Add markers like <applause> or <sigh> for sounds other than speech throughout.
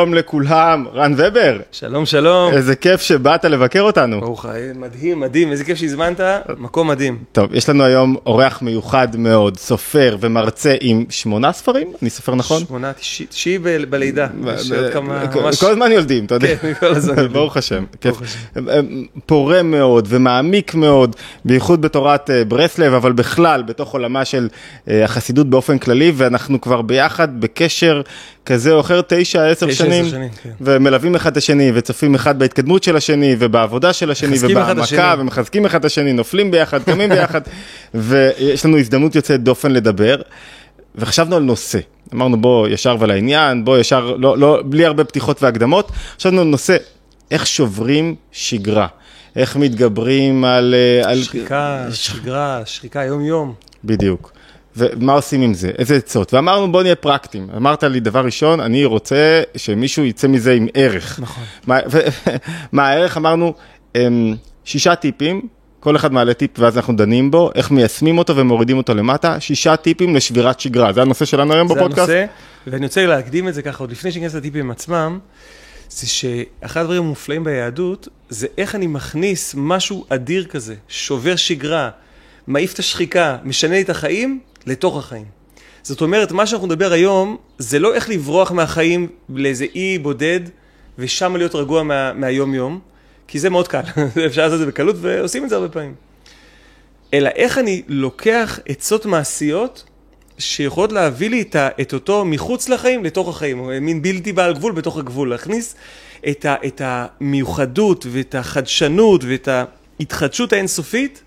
שלום לכולם, רן ובר, שלום, שלום. איזה כיף שבאת לבקר אותנו. ברוך ה... מדהים, מדהים, איזה כיף שהזמנת, מקום מדהים. טוב, יש לנו היום אורח מיוחד מאוד, סופר ומרצה עם שמונה ספרים, אני סופר נכון? שמונה, תשעי בלידה. כל- הזמן יולדים, אתה יודע. כן, כל הזמן יולדים. <laughs> ברוך השם, כיף. ברוך השם. פורה מאוד ומעמיק מאוד, בייחוד בתורת אה, ברסלב, אבל בכלל בתוך עולמה של אה, החסידות באופן כללי, ואנחנו כבר ביחד בקשר כזה או אחר, תשע, עשר תשע, שנים, שנים, כן. ומלווים אחד את השני, וצופים אחד בהתקדמות של השני, ובעבודה של השני, ובהעמקה. ומחזקים אחד את השני, נופלים ביחד, קמים ביחד, <laughs> ויש לנו הזדמנות יוצאת דופן לדבר. וחשבנו על נושא, אמרנו בוא ישר ולעניין, בוא ישר, לא, לא, בלי הרבה פתיחות והקדמות, חשבנו על נושא, איך שוברים שגרה, איך מתגברים על... אה, על... שחיקה, שגרה, שחיקה יום-יום. בדיוק. ומה עושים עם זה? איזה עצות? ואמרנו בוא נהיה פרקטיים. אמרת לי דבר ראשון, אני רוצה שמישהו יצא מזה עם ערך. נכון. מה, <laughs> ו, מה הערך? אמרנו, אמ, שישה טיפים, כל אחד מעלה טיפ ואז אנחנו דנים בו, איך מיישמים אותו ומורידים אותו למטה, שישה טיפים לשבירת שגרה, זה הנושא שלנו היום זה בפודקאסט? הנושא, ואני רוצה להקדים את זה ככה, עוד לפני שניכנס לטיפים עצמם, זה שאחד הדברים המופלאים ביהדות, זה איך אני מכניס משהו אדיר כזה, שובר שגרה, מעיף את השחיקה, משנה לי את החיים, לתוך החיים. זאת אומרת, מה שאנחנו נדבר היום, זה לא איך לברוח מהחיים לאיזה אי בודד, ושם להיות רגוע מה, מהיום-יום, כי זה מאוד קל, <laughs> אפשר לעשות את זה בקלות, ועושים את זה הרבה פעמים. אלא איך אני לוקח עצות מעשיות שיכולות להביא לי את, ה, את אותו מחוץ לחיים לתוך החיים, או מין בלתי בעל גבול בתוך הגבול, להכניס את, ה, את המיוחדות ואת החדשנות ואת ההתחדשות האינסופית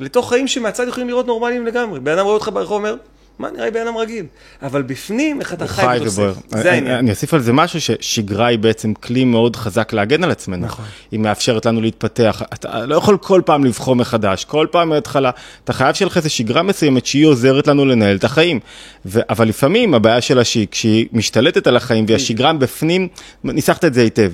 לתוך חיים שמהצד יכולים לראות נורמליים לגמרי. בן אדם רואה אותך ברחוב ואומר, מה נראה לי בן אדם רגיל? אבל בפנים, איך אתה חי ותוסף. זה העניין. אני אוסיף על זה משהו ששגרה היא בעצם כלי מאוד חזק להגן על עצמנו. נכון. היא מאפשרת לנו להתפתח. אתה לא יכול כל פעם לבחור מחדש, כל פעם מההתחלה. אתה חייב שיהיה לך איזו שגרה מסוימת שהיא עוזרת לנו לנהל את החיים. ו- אבל לפעמים הבעיה שלה שהיא, כשהיא משתלטת על החיים והשגרה בפנים, ניסחת את זה היטב.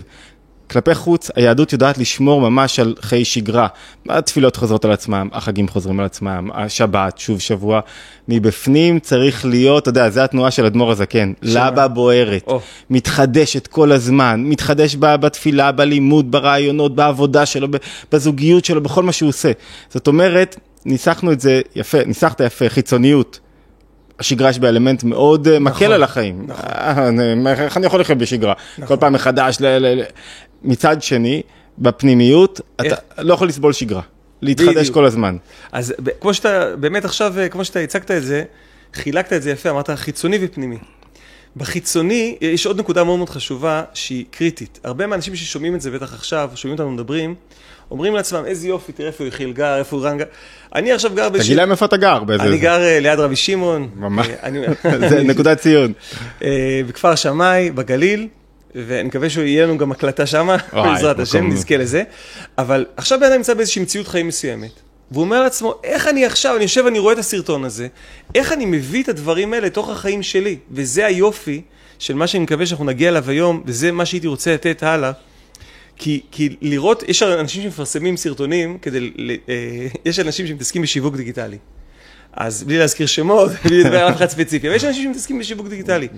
כלפי חוץ, היהדות יודעת לשמור ממש על חיי שגרה. התפילות חוזרות על עצמם, החגים חוזרים על עצמם, השבת, שוב שבוע. מבפנים צריך להיות, אתה יודע, זה התנועה של אדמו"ר הזקן, לבה בוערת, או. מתחדשת כל הזמן, מתחדש ב- בתפילה, בלימוד, ברעיונות, בעבודה שלו, בזוגיות שלו, בכל מה שהוא עושה. זאת אומרת, ניסחנו את זה יפה, ניסחת יפה, חיצוניות. השגרה יש בה אלמנט מאוד נכון, מקל על החיים. נכון. איך אני יכול לחיות בשגרה? נכון. כל פעם מחדש. ל- ל- ל- מצד שני, בפנימיות, אתה איך? לא יכול לסבול שגרה. להתחדש בדיוק. כל הזמן. אז כמו שאתה, באמת עכשיו, אה, כמו שאתה הצגת את זה, חילקת את זה יפה, אמרת חיצוני ופנימי. בחיצוני, אה, יש עוד נקודה מאוד מאוד חשובה שהיא קריטית. הרבה מהאנשים ששומעים את זה, בטח עכשיו, שומעים אותנו מדברים, אומרים לעצמם, איזה יופי, תראה איפה יחיל גר, איפה רן גר. אני עכשיו גר באיזושהי... תגיד להם איפה אתה גר. באיזה... אני גר אה, ליד רבי שמעון. ממש. <laughs> זה נקודת ציון. בכפר שמאי, בגליל, ואני מקווה שיהיה לנו גם הקלטה שמה, וואי, בעזרת השם, נזכה לזה. אבל עכשיו בן אדם נמצא באיזושהי מציאות חיים מסוימת, והוא אומר לעצמו, איך אני עכשיו, אני יושב, אני רואה את הסרטון הזה, איך אני מביא את הדברים האלה לתוך החיים שלי? וזה היופי של מה שאני מקווה שאנחנו נגיע אליו היום, וזה מה שהייתי רוצה לתת הלאה. כי, כי לראות, יש אנשים שמפרסמים סרטונים כדי, ל- אה, יש אנשים שמתעסקים בשיווק דיגיטלי. אז בלי להזכיר שמות, <laughs> בלי לדבר על אף אחד ספציפי, אבל יש אנשים שמתעסקים בשיווק דיגיטלי.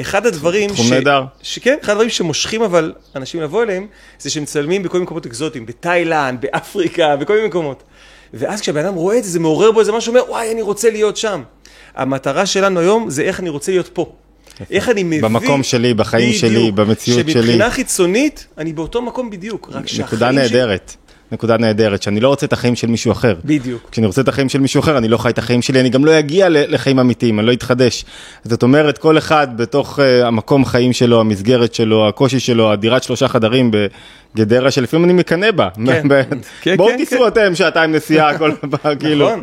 אחד הדברים תחום נהדר. שכן, אחד הדברים שמושכים אבל אנשים לבוא אליהם, זה שמצלמים בכל מיני מקומות אקזוטיים, בתאילנד, באפריקה, בכל מיני מקומות. ואז כשהבן אדם רואה את זה, זה מעורר בו איזה משהו, אומר, וואי, אני רוצה להיות שם. המטרה שלנו היום זה איך אני רוצה להיות פה. איך אני מביא... במקום שלי, בחיים שלי, במציאות שלי. שמבחינה חיצונית, אני באותו מקום בדיוק, רק שהחיים נקודה שלי- נהדרת. נקודה נהדרת, שאני לא רוצה את החיים של מישהו אחר. בדיוק. כשאני רוצה את החיים של מישהו אחר, אני לא חי את החיים שלי, אני גם לא אגיע לחיים אמיתיים, אני לא אתחדש. זאת אומרת, כל אחד בתוך uh, המקום חיים שלו, המסגרת שלו, הקושי שלו, הדירת שלושה חדרים בגדרה, שלפעמים אני מקנא בה. כן. <laughs> <laughs> כן, בואו כן, תיסעו אתם שעתיים נסיעה, <laughs> כל פעם, כאילו. נכון,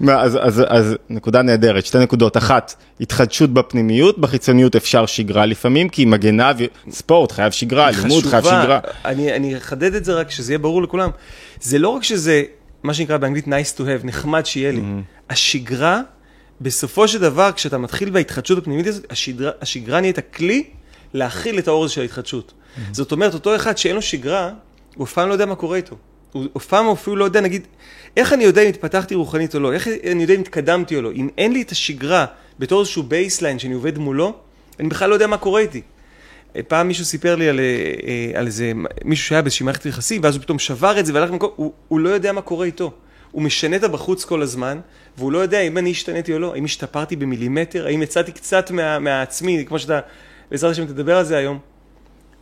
נכון. אז, אז, אז נקודה נהדרת, שתי נקודות. אחת, התחדשות בפנימיות, בחיצוניות אפשר שגרה לפעמים, כי היא מגנה, ספורט חייב שגרה, לימוד חייב. שגרה. אני, אני אחדד את זה רק, שזה יהיה ברור לכולם. זה לא רק שזה, מה שנקרא באנגלית nice to have, נחמד שיהיה לי. Mm-hmm. השגרה, בסופו של דבר, כשאתה מתחיל בהתחדשות הפנימית הזאת, השגרה, השגרה נהיית הכלי להכיל את האור הזה של ההתחדשות. Mm-hmm. זאת אומרת, אותו אחד שאין לו שגרה, הוא אף פעם לא יודע מה קורה איתו. הוא אף פעם אפילו לא יודע, נגיד, איך אני יודע אם התפתחתי רוחנית או לא? איך אני יודע אם התקדמתי או לא? אם אין לי את השגרה בתור איזשהו baseline שאני עובד מולו, אני בכלל לא יודע מה קורה איתי. פעם מישהו סיפר לי על, אה, על איזה מישהו שהיה באיזושהי מערכת יחסים, ואז הוא פתאום שבר את זה והלך למקום, הוא, הוא לא יודע מה קורה איתו. הוא משנה את הבחוץ כל הזמן, והוא לא יודע אם אני השתניתי או לא, האם השתפרתי במילימטר, האם יצאתי קצת מה, מהעצמי, כמו שאתה, בעזרת השם תדבר על זה היום.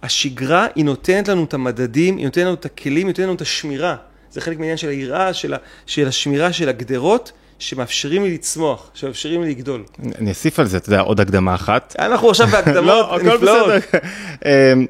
השגרה, היא נותנת לנו את המדדים, היא נותנת לנו את הכלים, היא נותנת לנו את השמירה. זה חלק מהעניין של היראה, של, של השמירה של הגדרות, שמאפשרים לי לצמוח, שמאפשרים לי לגדול. אני אוסיף על זה, אתה יודע, עוד הקדמה אחת. אנחנו עכשיו בהקדמות לא, נפלאות. אמ,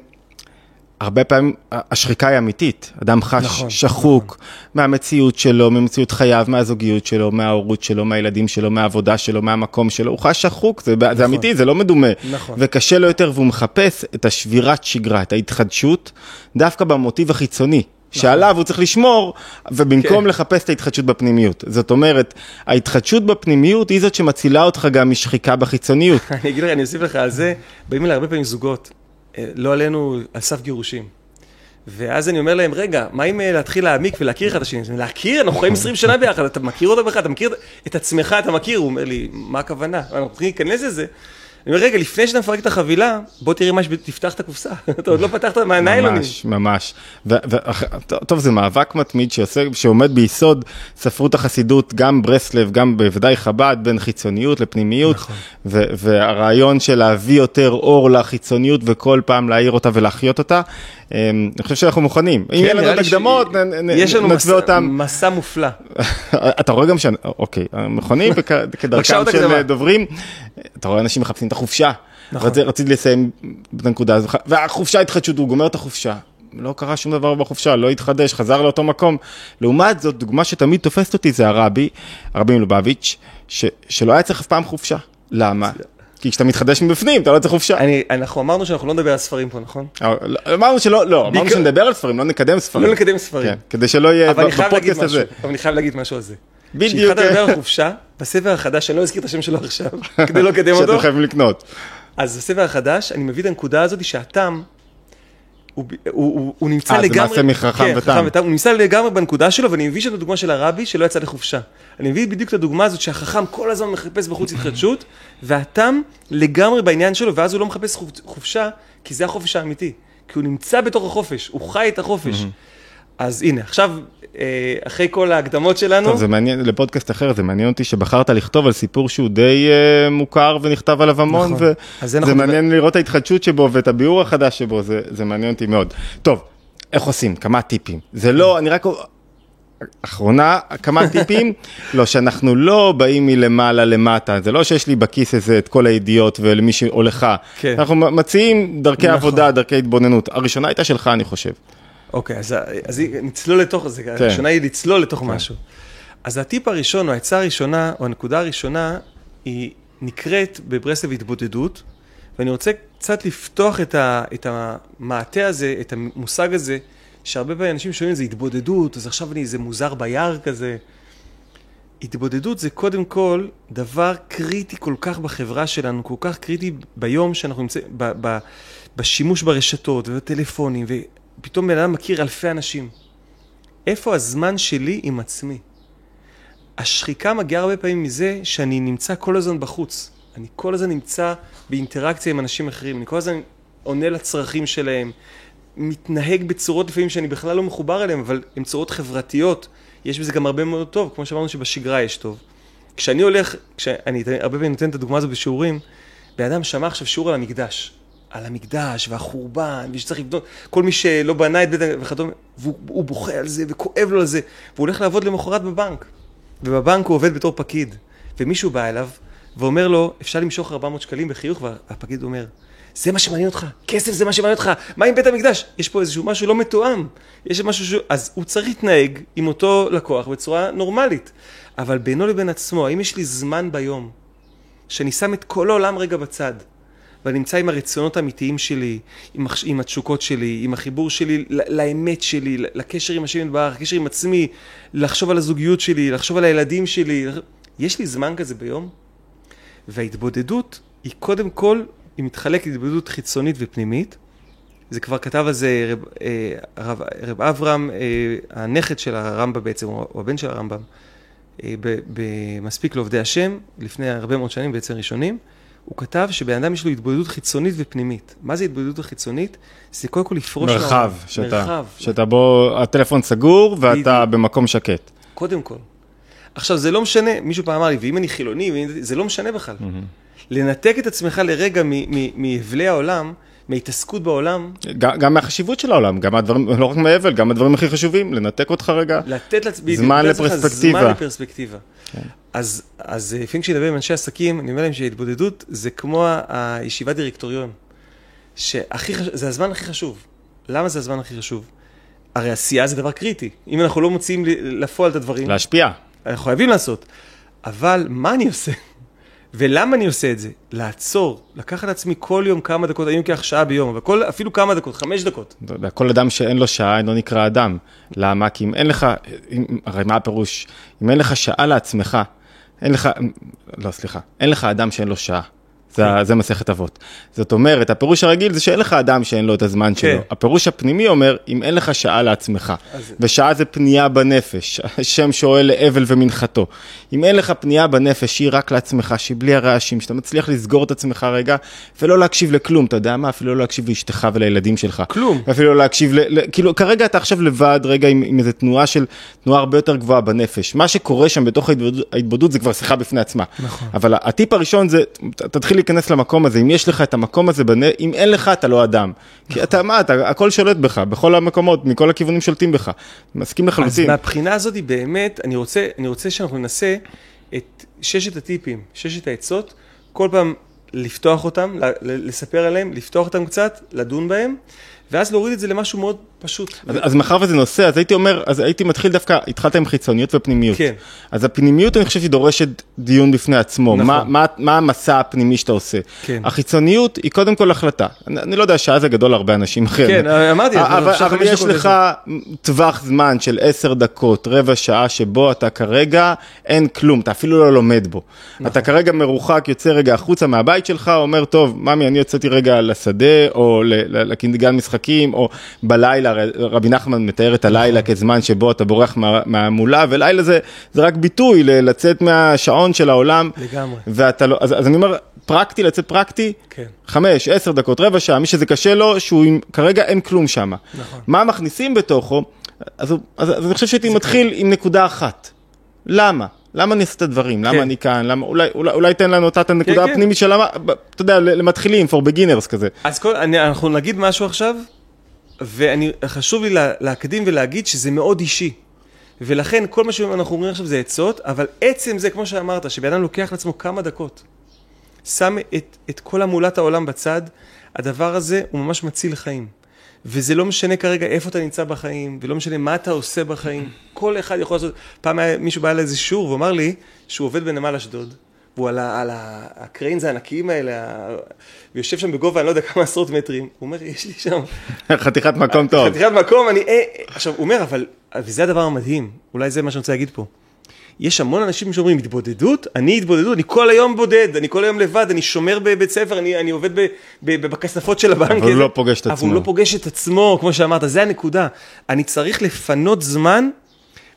הרבה פעמים השחיקה היא אמיתית, אדם חש נכון, שחוק מהמציאות שלו, ממציאות חייו, מהזוגיות שלו, מההורות שלו, מהילדים שלו, מהעבודה שלו, מהמקום שלו, הוא חש שחוק, זה, זה אמיתי, זה לא מדומה. נכון. וקשה לו יותר והוא מחפש את השבירת שגרה, את ההתחדשות, דווקא במוטיב החיצוני. שעליו הוא צריך לשמור, ובמקום כן. לחפש את ההתחדשות בפנימיות. זאת אומרת, ההתחדשות בפנימיות היא זאת שמצילה אותך גם משחיקה בחיצוניות. <laughs> אני אגיד לך, אני אוסיף לך על זה, באים אליי הרבה פעמים זוגות, אה, לא עלינו, על סף גירושים. ואז אני אומר להם, רגע, מה אם אה, להתחיל להעמיק ולהכיר אחד את השני? להכיר? אנחנו חיים 20 שנה ביחד, אתה מכיר אותו בכלל, אתה מכיר את עצמך, אתה מכיר? הוא אומר לי, מה הכוונה? אנחנו צריכים להיכנס לזה. אני אומר, רגע, לפני שאתה מפרק את החבילה, בוא תראה מה שתפתח את הקופסה. <laughs> אתה עוד לא פתחת מהניילונים. ממש, ממש. ו- ו- טוב, זה מאבק מתמיד שעושה, שעומד ביסוד ספרות החסידות, גם ברסלב, גם בוודאי חב"ד, בין חיצוניות לפנימיות, נכון. ו- והרעיון של להביא יותר אור לחיצוניות וכל פעם להאיר אותה ולהחיות אותה, אני חושב שאנחנו מוכנים. אם יהיה לנו את ש- הקדמות, נ- נ- יש לנו נצווה מסע- אותם. מסע מופלא. <laughs> אתה רואה גם ש... אוקיי, מכונים <laughs> כדרכם עוד של. דוברים, אתה רואה אנשים מחפשים את החופשה. נכון. רצ- רציתי לסיים בנקודה הזו, והחופשה התחדשות, הוא גומר את החופשה. לא קרה שום דבר בחופשה, לא התחדש, חזר לאותו מקום. לעומת זאת, דוגמה שתמיד תופסת אותי זה הרבי, הרבי מלובביץ', ש- שלא היה צריך אף פעם חופשה. למה? כי כשאתה מתחדש מבפנים, אתה לא צריך חופשה. אני, אנחנו אמרנו שאנחנו לא נדבר על ספרים פה, נכון? אבל אמרנו שלא, לא, אמרנו שנדבר על ספרים, לא נקדם ספרים. לא לקדם ספרים. כן, כדי שלא יהיה בפודקאסט הזה. אבל אני חייב להגיד משהו על זה. בדיוק. כשהתחלת לדבר על חופשה, בספר החדש, אני לא אזכיר את השם שלו עכשיו, <laughs> כדי לא לקדם אותו, שאתם חייבים לקנות. אז בספר החדש, אני מביא את הנקודה הזאת שהטעם, הוא, הוא, הוא, הוא נמצא אה, זה לגמרי, מעשה מחכם כן, ותם. ותם, הוא נמצא לגמרי בנקודה שלו, ואני מביא שם את הדוגמה של הרבי שלא יצא לחופשה. אני מביא בדיוק את הדוגמה הזאת שהחכם כל הזמן מחפש בחוץ התחדשות, והתם לגמרי בעניין שלו, ואז הוא לא מחפש חופ- חופשה, כי זה החופש האמיתי. כי הוא נמצא בתוך החופש, הוא חי את החופש. אז הנה, עכשיו, אה, אחרי כל ההקדמות שלנו, טוב, זה מעניין, לפודקאסט אחר, זה מעניין אותי שבחרת לכתוב על סיפור שהוא די אה, מוכר ונכתב עליו המון, נכון. וזה אנחנו מעניין לראות את ההתחדשות שבו ואת הביאור החדש שבו, זה, זה מעניין אותי מאוד. טוב, איך עושים? כמה טיפים. זה לא, אני רק... אחרונה, כמה <laughs> טיפים, לא, שאנחנו לא באים מלמעלה למטה, זה לא שיש לי בכיס איזה את כל הידיעות ולמי שהולך, כן. אנחנו מציעים דרכי נכון. עבודה, דרכי התבוננות, הראשונה הייתה שלך אני חושב. אוקיי, אז, אז נצלול לתוך זה, כן. הראשונה היא לצלול לתוך משהו. אז הטיפ הראשון, או העצה הראשונה, או הנקודה הראשונה, היא נקראת בברסלב התבודדות, ואני רוצה קצת לפתוח את, ה, את המעטה הזה, את המושג הזה, שהרבה פעמים אנשים שומעים את זה התבודדות, אז עכשיו אני איזה מוזר ביער כזה. התבודדות זה קודם כל דבר קריטי כל כך בחברה שלנו, כל כך קריטי ביום שאנחנו נמצאים, ב- ב- בשימוש ברשתות ובטלפונים, ופתאום בן אדם מכיר אלפי אנשים. איפה הזמן שלי עם עצמי? השחיקה מגיעה הרבה פעמים מזה שאני נמצא כל הזמן בחוץ. אני כל הזמן נמצא באינטראקציה עם אנשים אחרים, אני כל הזמן עונה לצרכים שלהם, מתנהג בצורות לפעמים שאני בכלל לא מחובר אליהן, אבל הן צורות חברתיות. יש בזה גם הרבה מאוד טוב, כמו שאמרנו שבשגרה יש טוב. כשאני הולך, כשאני הרבה פעמים נותן את הדוגמה הזו בשיעורים, בן אדם שמע עכשיו שיעור על המקדש. על המקדש והחורבן, ושצריך לבנות, כל מי שלא בנה את בית המקדש וכדומה, והוא הוא בוכה על זה וכואב לו על זה, והוא הולך לעבוד למחרת בבנק. ובבנק הוא עובד בתור פקיד, ומישהו בא אליו ואומר לו, אפשר למשוך 400 שקלים בחיוך, והפקיד אומר, זה מה שמעניין אותך, כסף זה מה שמעניין אותך, מה עם בית המקדש? יש פה איזשהו משהו לא מתואם, יש משהו ש... אז הוא צריך להתנהג עם אותו לקוח בצורה נורמלית, אבל בינו לבין עצמו, האם יש לי זמן ביום, שאני שם את כל העולם רגע בצד, ואני נמצא עם הרצונות האמיתיים שלי, עם, הח- עם התשוקות שלי, עם החיבור שלי לאמת שלי, לקשר עם השם יתברך, לקשר עם עצמי, לחשוב על הזוגיות שלי, לחשוב על הילדים שלי. יש לי זמן כזה ביום? וההתבודדות היא קודם כל, היא מתחלקת להתבודדות חיצונית ופנימית. זה כבר כתב על זה רב, אה, רב, רב אברהם, אה, הנכד של הרמב"ם בעצם, או הבן של הרמב"ם, אה, במספיק לעובדי השם, לפני הרבה מאוד שנים, בעצם ראשונים. הוא כתב שבן אדם יש לו התבודדות חיצונית ופנימית. מה זה התבודדות החיצונית? זה קודם כל לפרוש מרחב, מהעולם. שאתה, מרחב. שאתה בו, הטלפון סגור ואתה בדיוק. במקום שקט. קודם כל. עכשיו, זה לא משנה, מישהו פעם אמר לי, ואם אני חילוני, ואם- זה לא משנה בכלל. לנתק את עצמך לרגע מהבלי העולם, מההתעסקות בעולם, גם, גם מהחשיבות של העולם, גם מהדברים, לא רק מהאבל, גם הדברים הכי חשובים, לנתק אותך רגע. לתת לעצמי, זמן לתת לעצמך לפרספקטיבה. כן. אז, אז אה, לפעמים כשאני מדבר עם אנשי עסקים, אני אומר להם שהתבודדות זה כמו הישיבת דירקטוריון, שהכי חשוב, זה הזמן הכי חשוב. למה זה הזמן הכי חשוב? הרי עשייה זה דבר קריטי. אם אנחנו לא מוציאים לפועל את הדברים, להשפיע. אנחנו חייבים לעשות. אבל מה אני עושה? <laughs> ולמה אני עושה את זה? לעצור, לקחת לעצמי כל יום כמה דקות, אני לוקח שעה ביום, אבל כל, אפילו כמה דקות, חמש דקות. כל אדם שאין לו שעה אינו נקרא אדם. למה? כי אם אין לך, אם, הרי מה הפירוש? אם אין לך שעה לעצמך, אין לך, לא סליחה, אין לך אדם שאין לו שעה. זה, זה מסכת אבות. זאת אומרת, הפירוש הרגיל זה שאין לך אדם שאין לו את הזמן שלו. כן. הפירוש הפנימי אומר, אם אין לך שעה לעצמך, אז- ושעה זה פנייה בנפש, השם שואל לאבל ומנחתו. אם אין לך פנייה בנפש שהיא רק לעצמך, שהיא בלי הרעשים, שאתה מצליח לסגור את עצמך רגע, ולא להקשיב לכלום, אתה יודע מה? אפילו לא להקשיב לאשתך ולילדים שלך. כלום. אפילו לא להקשיב, ל, ל, כאילו כרגע אתה עכשיו לבד רגע עם, עם איזו תנועה של, תנועה הרבה יותר גבוהה בנפש. מה שקורה שם בתוך ההתבודדות, ההתבודדות זה כבר שיחה בפני עצמה. נכון. אבל הטיפ הראשון זה, תתחיל להיכנס למקום הזה, אם יש לך את המקום הזה, בנ... אם אין לך אתה לא אדם. כי אתה מה, אתה, הכל שולט בך, בכל המקומות, מכל הכיוונים שולטים בך. מסכים אז לחלוטין. מהבחינה הזאת, באמת, אני רוצה, אני רוצה שאנחנו ננסה את ששת הטיפים, ששת העצות, כל פעם לפתוח אותם, לספר עליהם, לפתוח אותם קצת, לדון בהם, ואז להוריד את זה למשהו מאוד פשוט. אז, אז מאחר וזה נושא, אז הייתי אומר, אז הייתי מתחיל דווקא, התחלת עם חיצוניות ופנימיות. כן. אז הפנימיות, אני חושב שהיא דורשת דיון בפני עצמו. נכון. מה, מה, מה המסע הפנימי שאתה עושה? כן. החיצוניות היא קודם כל החלטה. אני, אני לא יודע, שעה זה גדול להרבה אנשים אחרים. כן, אמרתי, אבל, אבל חמש יש לך טווח זמן של עשר דקות, רבע שעה, שבו אתה כרגע, אין כלום, אתה אפילו לא לומד בו. נכון. אתה כרגע מרוחק, יוצא רגע החוצה מהבית שלך, אומר, טוב, ממי, אני יוצאתי רגע לשדה, או ל- ל- לקינגן משחקים, או בלילה, הרי רבי נחמן מתאר את הלילה. כזמן שבו אתה בורח מה- מהמולה, ולילה זה, זה רק ביטוי ל- לצאת מהשעון של העולם. לגמרי. ואתה לא, אז, אז אני אומר, פרקטי, לצאת פרקטי, כן. חמש, עשר דקות, רבע שעה, מי שזה קשה לו, שהוא עם, כרגע אין כלום שם. נכון. מה מכניסים בתוכו? אז, אז, אז אני חושב שהייתי מתחיל עם נקודה אחת. למה? למה אני עושה את הדברים? למה כן. אני כאן? למה, אולי, אולי, אולי תן לנו אותה את הנקודה כן. הפנימית של למה, אתה יודע, למתחילים, for beginners כזה. אז כל, אני, אנחנו נגיד משהו עכשיו, וחשוב לי לה, להקדים ולהגיד שזה מאוד אישי. ולכן כל מה שאנחנו אומרים עכשיו זה עצות, אבל עצם זה, כמו שאמרת, שבן אדם לוקח לעצמו כמה דקות, שם את, את כל המולת העולם בצד, הדבר הזה הוא ממש מציל חיים. וזה לא משנה כרגע איפה אתה נמצא בחיים, ולא משנה מה אתה עושה בחיים. כל אחד יכול לעשות... פעם היה מישהו בא לאיזה שיעור ואמר לי שהוא עובד בנמל אשדוד, והוא על, ה, על ה, הקריינס הענקיים האלה, ויושב שם בגובה, אני לא יודע כמה עשרות מטרים. הוא אומר, יש לי שם <laughs> חתיכת מקום טוב. חתיכת מקום, אני... אה, אה. עכשיו, הוא אומר, אבל... וזה הדבר המדהים, אולי זה מה שאני רוצה להגיד פה. יש המון אנשים שאומרים, התבודדות? אני התבודדות, אני כל היום בודד, אני כל היום לבד, אני שומר בבית ספר, אני, אני עובד ב, ב, ב, בכספות של הבנק. אבל הוא לא פוגש את אבל עצמו. הוא לא פוגש את עצמו, כמו שאמרת, זה הנקודה. אני צריך לפנות זמן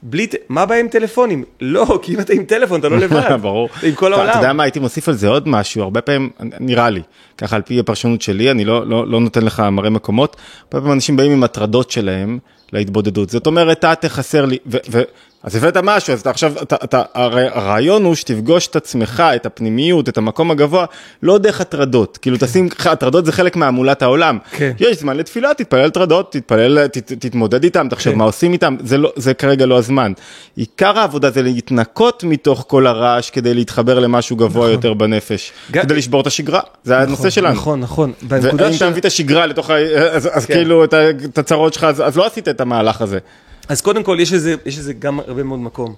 בלי... מה הבעיה עם טלפונים? לא, <laughs> כי אם אתה עם טלפון, אתה לא <laughs> לבד. ברור. אתה עם כל העולם. אתה יודע מה, הייתי מוסיף על זה עוד משהו, הרבה פעמים, נראה לי, ככה על פי הפרשנות שלי, אני לא, לא, לא נותן לך מראה מקומות, הרבה פעמים אנשים באים עם הטרדות שלהם להתבודדות. זאת אומרת, אתה תחסר לי, ו, ו, אז הבאת משהו, אז אתה עכשיו, אתה, אתה, הרי הרעיון הוא שתפגוש את עצמך, את הפנימיות, את המקום הגבוה, לא דרך הטרדות. כאילו תשים, הטרדות זה חלק מהמולת העולם. כן. יש זמן לתפילה, תתפלל על טרדות, תתפלל, ת, תתמודד איתם, תחשוב כן. מה עושים איתם, זה, לא, זה כרגע לא הזמן. עיקר העבודה זה להתנקות מתוך כל הרעש כדי להתחבר למשהו גבוה יותר בנפש, גם- כדי לשבור את השגרה, זה הנושא שלנו. נכון, נכון. ואם בנקודה אתה. מביא את השגרה לתוך, ה... אז, אז כן. כאילו את הצרות שלך, אז, אז לא עשית את המהלך הזה. אז קודם כל, יש לזה, יש לזה גם הרבה מאוד מקום.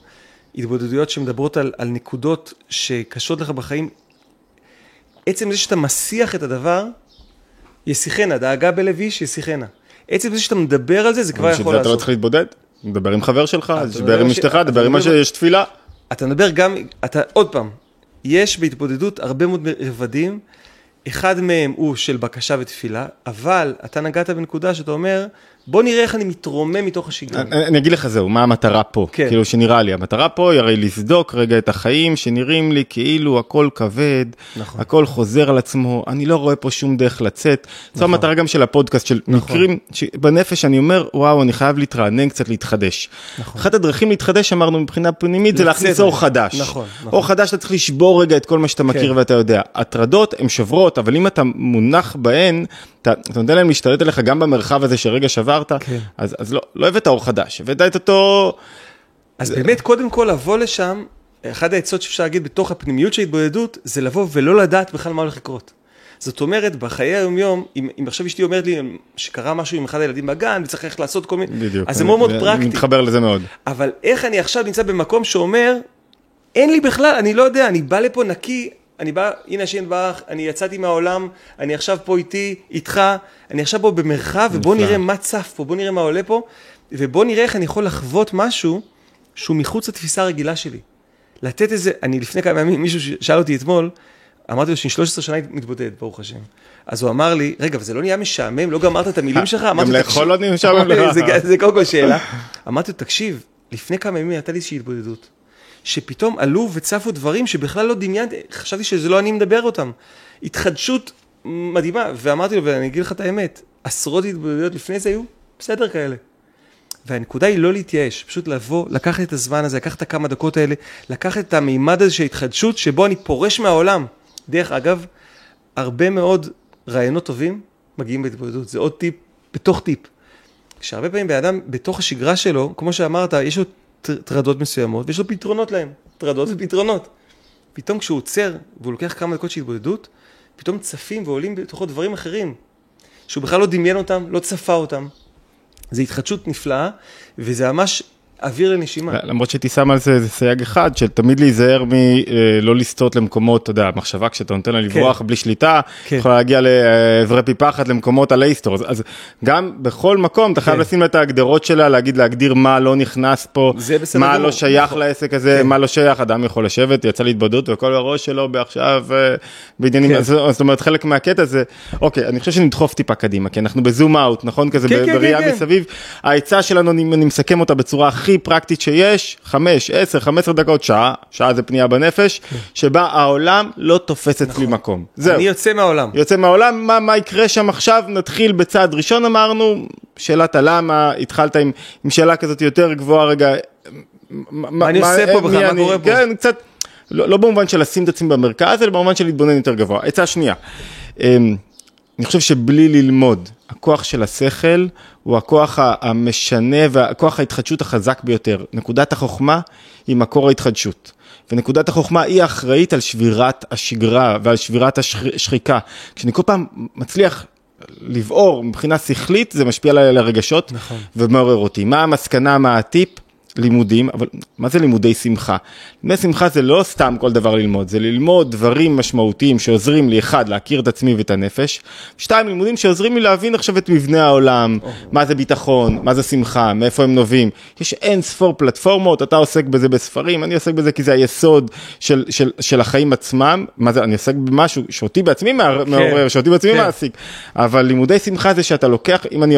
התבודדויות שמדברות על, על נקודות שקשות לך בחיים. עצם זה שאתה מסיח את הדבר, ישיחנה, דאגה בלב איש, ישיחנה. עצם זה שאתה מדבר על זה, זה כבר בשביל יכול זה אתה לא. צריך להתבודד, דבר עם חבר שלך, מדבר עם אשתך, אתה דבר עם מה מדבר- שיש תפילה. אתה מדבר גם, אתה, עוד פעם, יש בהתבודדות הרבה מאוד רבדים, אחד מהם הוא של בקשה ותפילה, אבל אתה נגעת בנקודה שאתה אומר, בוא נראה איך אני מתרומם מתוך השגרה. אני, אני אגיד לך זהו, מה המטרה פה, כן. כאילו שנראה לי, המטרה פה היא הרי לבדוק רגע את החיים שנראים לי כאילו הכל כבד, נכון. הכל חוזר על עצמו, אני לא רואה פה שום דרך לצאת. זו נכון. המטרה גם של הפודקאסט, של מקרים שבנפש אני אומר, וואו, אני חייב להתרענן קצת, להתחדש. נכון. אחת הדרכים להתחדש, אמרנו מבחינה פנימית, זה להכניס. אור חדש. נכון, נכון. אור חדש, אתה צריך לשבור רגע את כל מה שאתה מכיר כן. ואתה יודע. הטרדות הן שוברות, אבל אם אתה מונח בהן, אתה, אתה נותן להם להשתלט עליך גם במרחב הזה שרגע שברת, כן. אז, אז לא, לא הבאת אור חדש, הבאת את אותו... אז באמת, קודם כל לבוא לשם, אחד העצות שאפשר להגיד בתוך הפנימיות של התבודדות, זה לבוא ולא לדעת בכלל מה הולך לקרות. זאת אומרת, בחיי היום-יום, אם, אם עכשיו אשתי אומרת לי שקרה משהו עם אחד הילדים בגן וצריך ללכת לעשות כל מיני, בדיוק. אז זה מאוד מאוד אני פרקטי. מתחבר לזה מאוד. אבל איך אני עכשיו נמצא במקום שאומר, אין לי בכלל, אני לא יודע, אני בא לפה נקי, אני בא, הנה השם ברך, אני יצאתי מהעולם, אני עכשיו פה איתי, איתך, אני עכשיו פה במרחב, ובוא. נראה מה צף פה, בוא נראה מה עולה פה, ובוא נראה איך אני יכול לחוות משהו שהוא מחוץ לתפיסה הרגילה שלי. לתת איזה, אני לפני כמה ימים, מישהו שאל אותי אתמול, אמרתי לו שאני 13 שנה מתבודד, ברוך השם. אז הוא אמר לי, רגע, אבל זה לא נהיה משעמם? לא גמרת את המילים <laughs> שלך? גם לאכול. לא נהיה משעמם <laughs> לך. זה- זה קודם כל שאלה. אמרתי לו, תקשיב, לפני כמה ימים הייתה לי איזושהי התבודדות, שפתאום עלו וצפו דברים שבכלל לא דמיינתי, חשבתי שזה לא אני מדבר אותם. התחדשות מדהימה, ואמרתי לו, ואני אגיד לך את האמת, עשרות התבודדויות לפני זה היו בסדר כאלה. והנקודה היא לא להתייאש, פשוט לבוא, לקחת את הזמן הזה, לקחת את הכמה דקות האלה, לקחת את המימד הזה של התחדשות, שבו אני פורש מהעולם. דרך אגב, הרבה מאוד רעיונות טובים מגיעים בהתבודדות, זה עוד טיפ בתוך טיפ. כשהרבה פעמים בן אדם בתוך השגרה שלו, כמו שאמרת, יש לו טרדות מסוימות ויש לו פתרונות להם, טרדות ופתרונות. פתאום כשהוא עוצר והוא לוקח כמה דקות של התבודדות, פתאום צפים ועולים בתוכו דברים אחרים, שהוא בכלל לא דמיין אותם, לא צפה אותם. זו התחדשות נפלאה, וזה ממש אוויר לנשימה. למרות שהייתי שם על זה איזה סייג אחד, של תמיד להיזהר מלא לסטות למקומות, אתה יודע, מחשבה כשאתה נותן לה לברוח בלי שליטה, כן. יכולה להגיע לעברי פי פחת למקומות עלי היסטור. אז- אז גם בכל מקום אתה חייב כן. לשים לה את ההגדרות שלה, להגיד, להגדיר מה לא נכנס פה, מה גמור. לא שייך נכון. לעסק הזה, כן. מה לא שייך, אדם יכול לשבת, יצא להתבדות וכל הראש שלו בעכשיו אה, בעניינים, כן. אז- זאת אומרת חלק מהקטע זה, אוקיי, אני חושב שנדחוף טיפה קדימה, כי אנחנו בזום אאוט, נכון? כזה כן, כן, בראייה כן, כן. מסביב. העצה שלנו, אני מסכם אותה בצורה הכי פרקטית שיש, 5, 10, 15 דקות, שעה, שעה זה פנייה בנפש, שבה העולם לא תופס אצלי מקום. זהו. אני יוצא מהעולם. יוצא מהעולם, מה, מה יקרה שם עכשיו? נתחיל בצעד ראשון אמרנו, שאלת הלמה, התחלת עם, עם שאלה כזאת יותר גבוהה רגע. מה אני עושה פה בכלל? מה קורה פה? כן, קצת, לא, לא במובן של לשים את עצמי במרכז, אלא במובן של להתבונן יותר גבוה. עצה שנייה, אמ, אני חושב שבלי ללמוד, הכוח של השכל הוא הכוח המשנה והכוח ההתחדשות החזק ביותר. נקודת החוכמה היא מקור ההתחדשות. ונקודת החוכמה היא האחראית על שבירת השגרה ועל שבירת השחיקה. כשאני כל פעם מצליח לבעור מבחינה שכלית, זה משפיע עליי על הרגשות נכון. ומעורר אותי. מה המסקנה, מה הטיפ? לימודים, אבל מה זה לימודי שמחה? לימודי שמחה זה לא סתם כל דבר ללמוד, זה ללמוד דברים משמעותיים שעוזרים לי, אחד, להכיר את עצמי ואת הנפש, שתיים, לימודים שעוזרים לי להבין עכשיו את מבנה העולם, מה זה ביטחון, מה זה שמחה, מאיפה הם נובעים. יש אין ספור פלטפורמות, אתה עוסק בזה בספרים, אני עוסק בזה כי זה היסוד של, של, של החיים עצמם, מה זה, אני עוסק במשהו שאותי בעצמי מער- מעורר, שאותי בעצמי כן. מעסיק, אבל לימודי שמחה זה שאתה לוקח, אם אני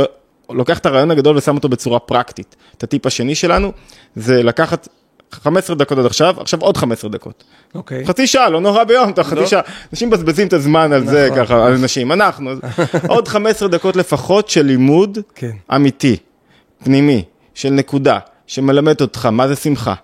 לוקח את הרעיון הגדול ושם אותו בצורה פרקטית. את הטיפ השני שלנו זה לקחת 15 דקות עד עכשיו, עכשיו עוד 15 דקות. אוקיי. חצי שעה, לא נורא ביום, אתה חצי לא. שעה. אנשים מבזבזים את הזמן על זה נכון. ככה, על אנשים, אנחנו. <laughs> עוד 15 דקות לפחות של לימוד כן. אמיתי, פנימי, של נקודה, שמלמד אותך מה זה שמחה,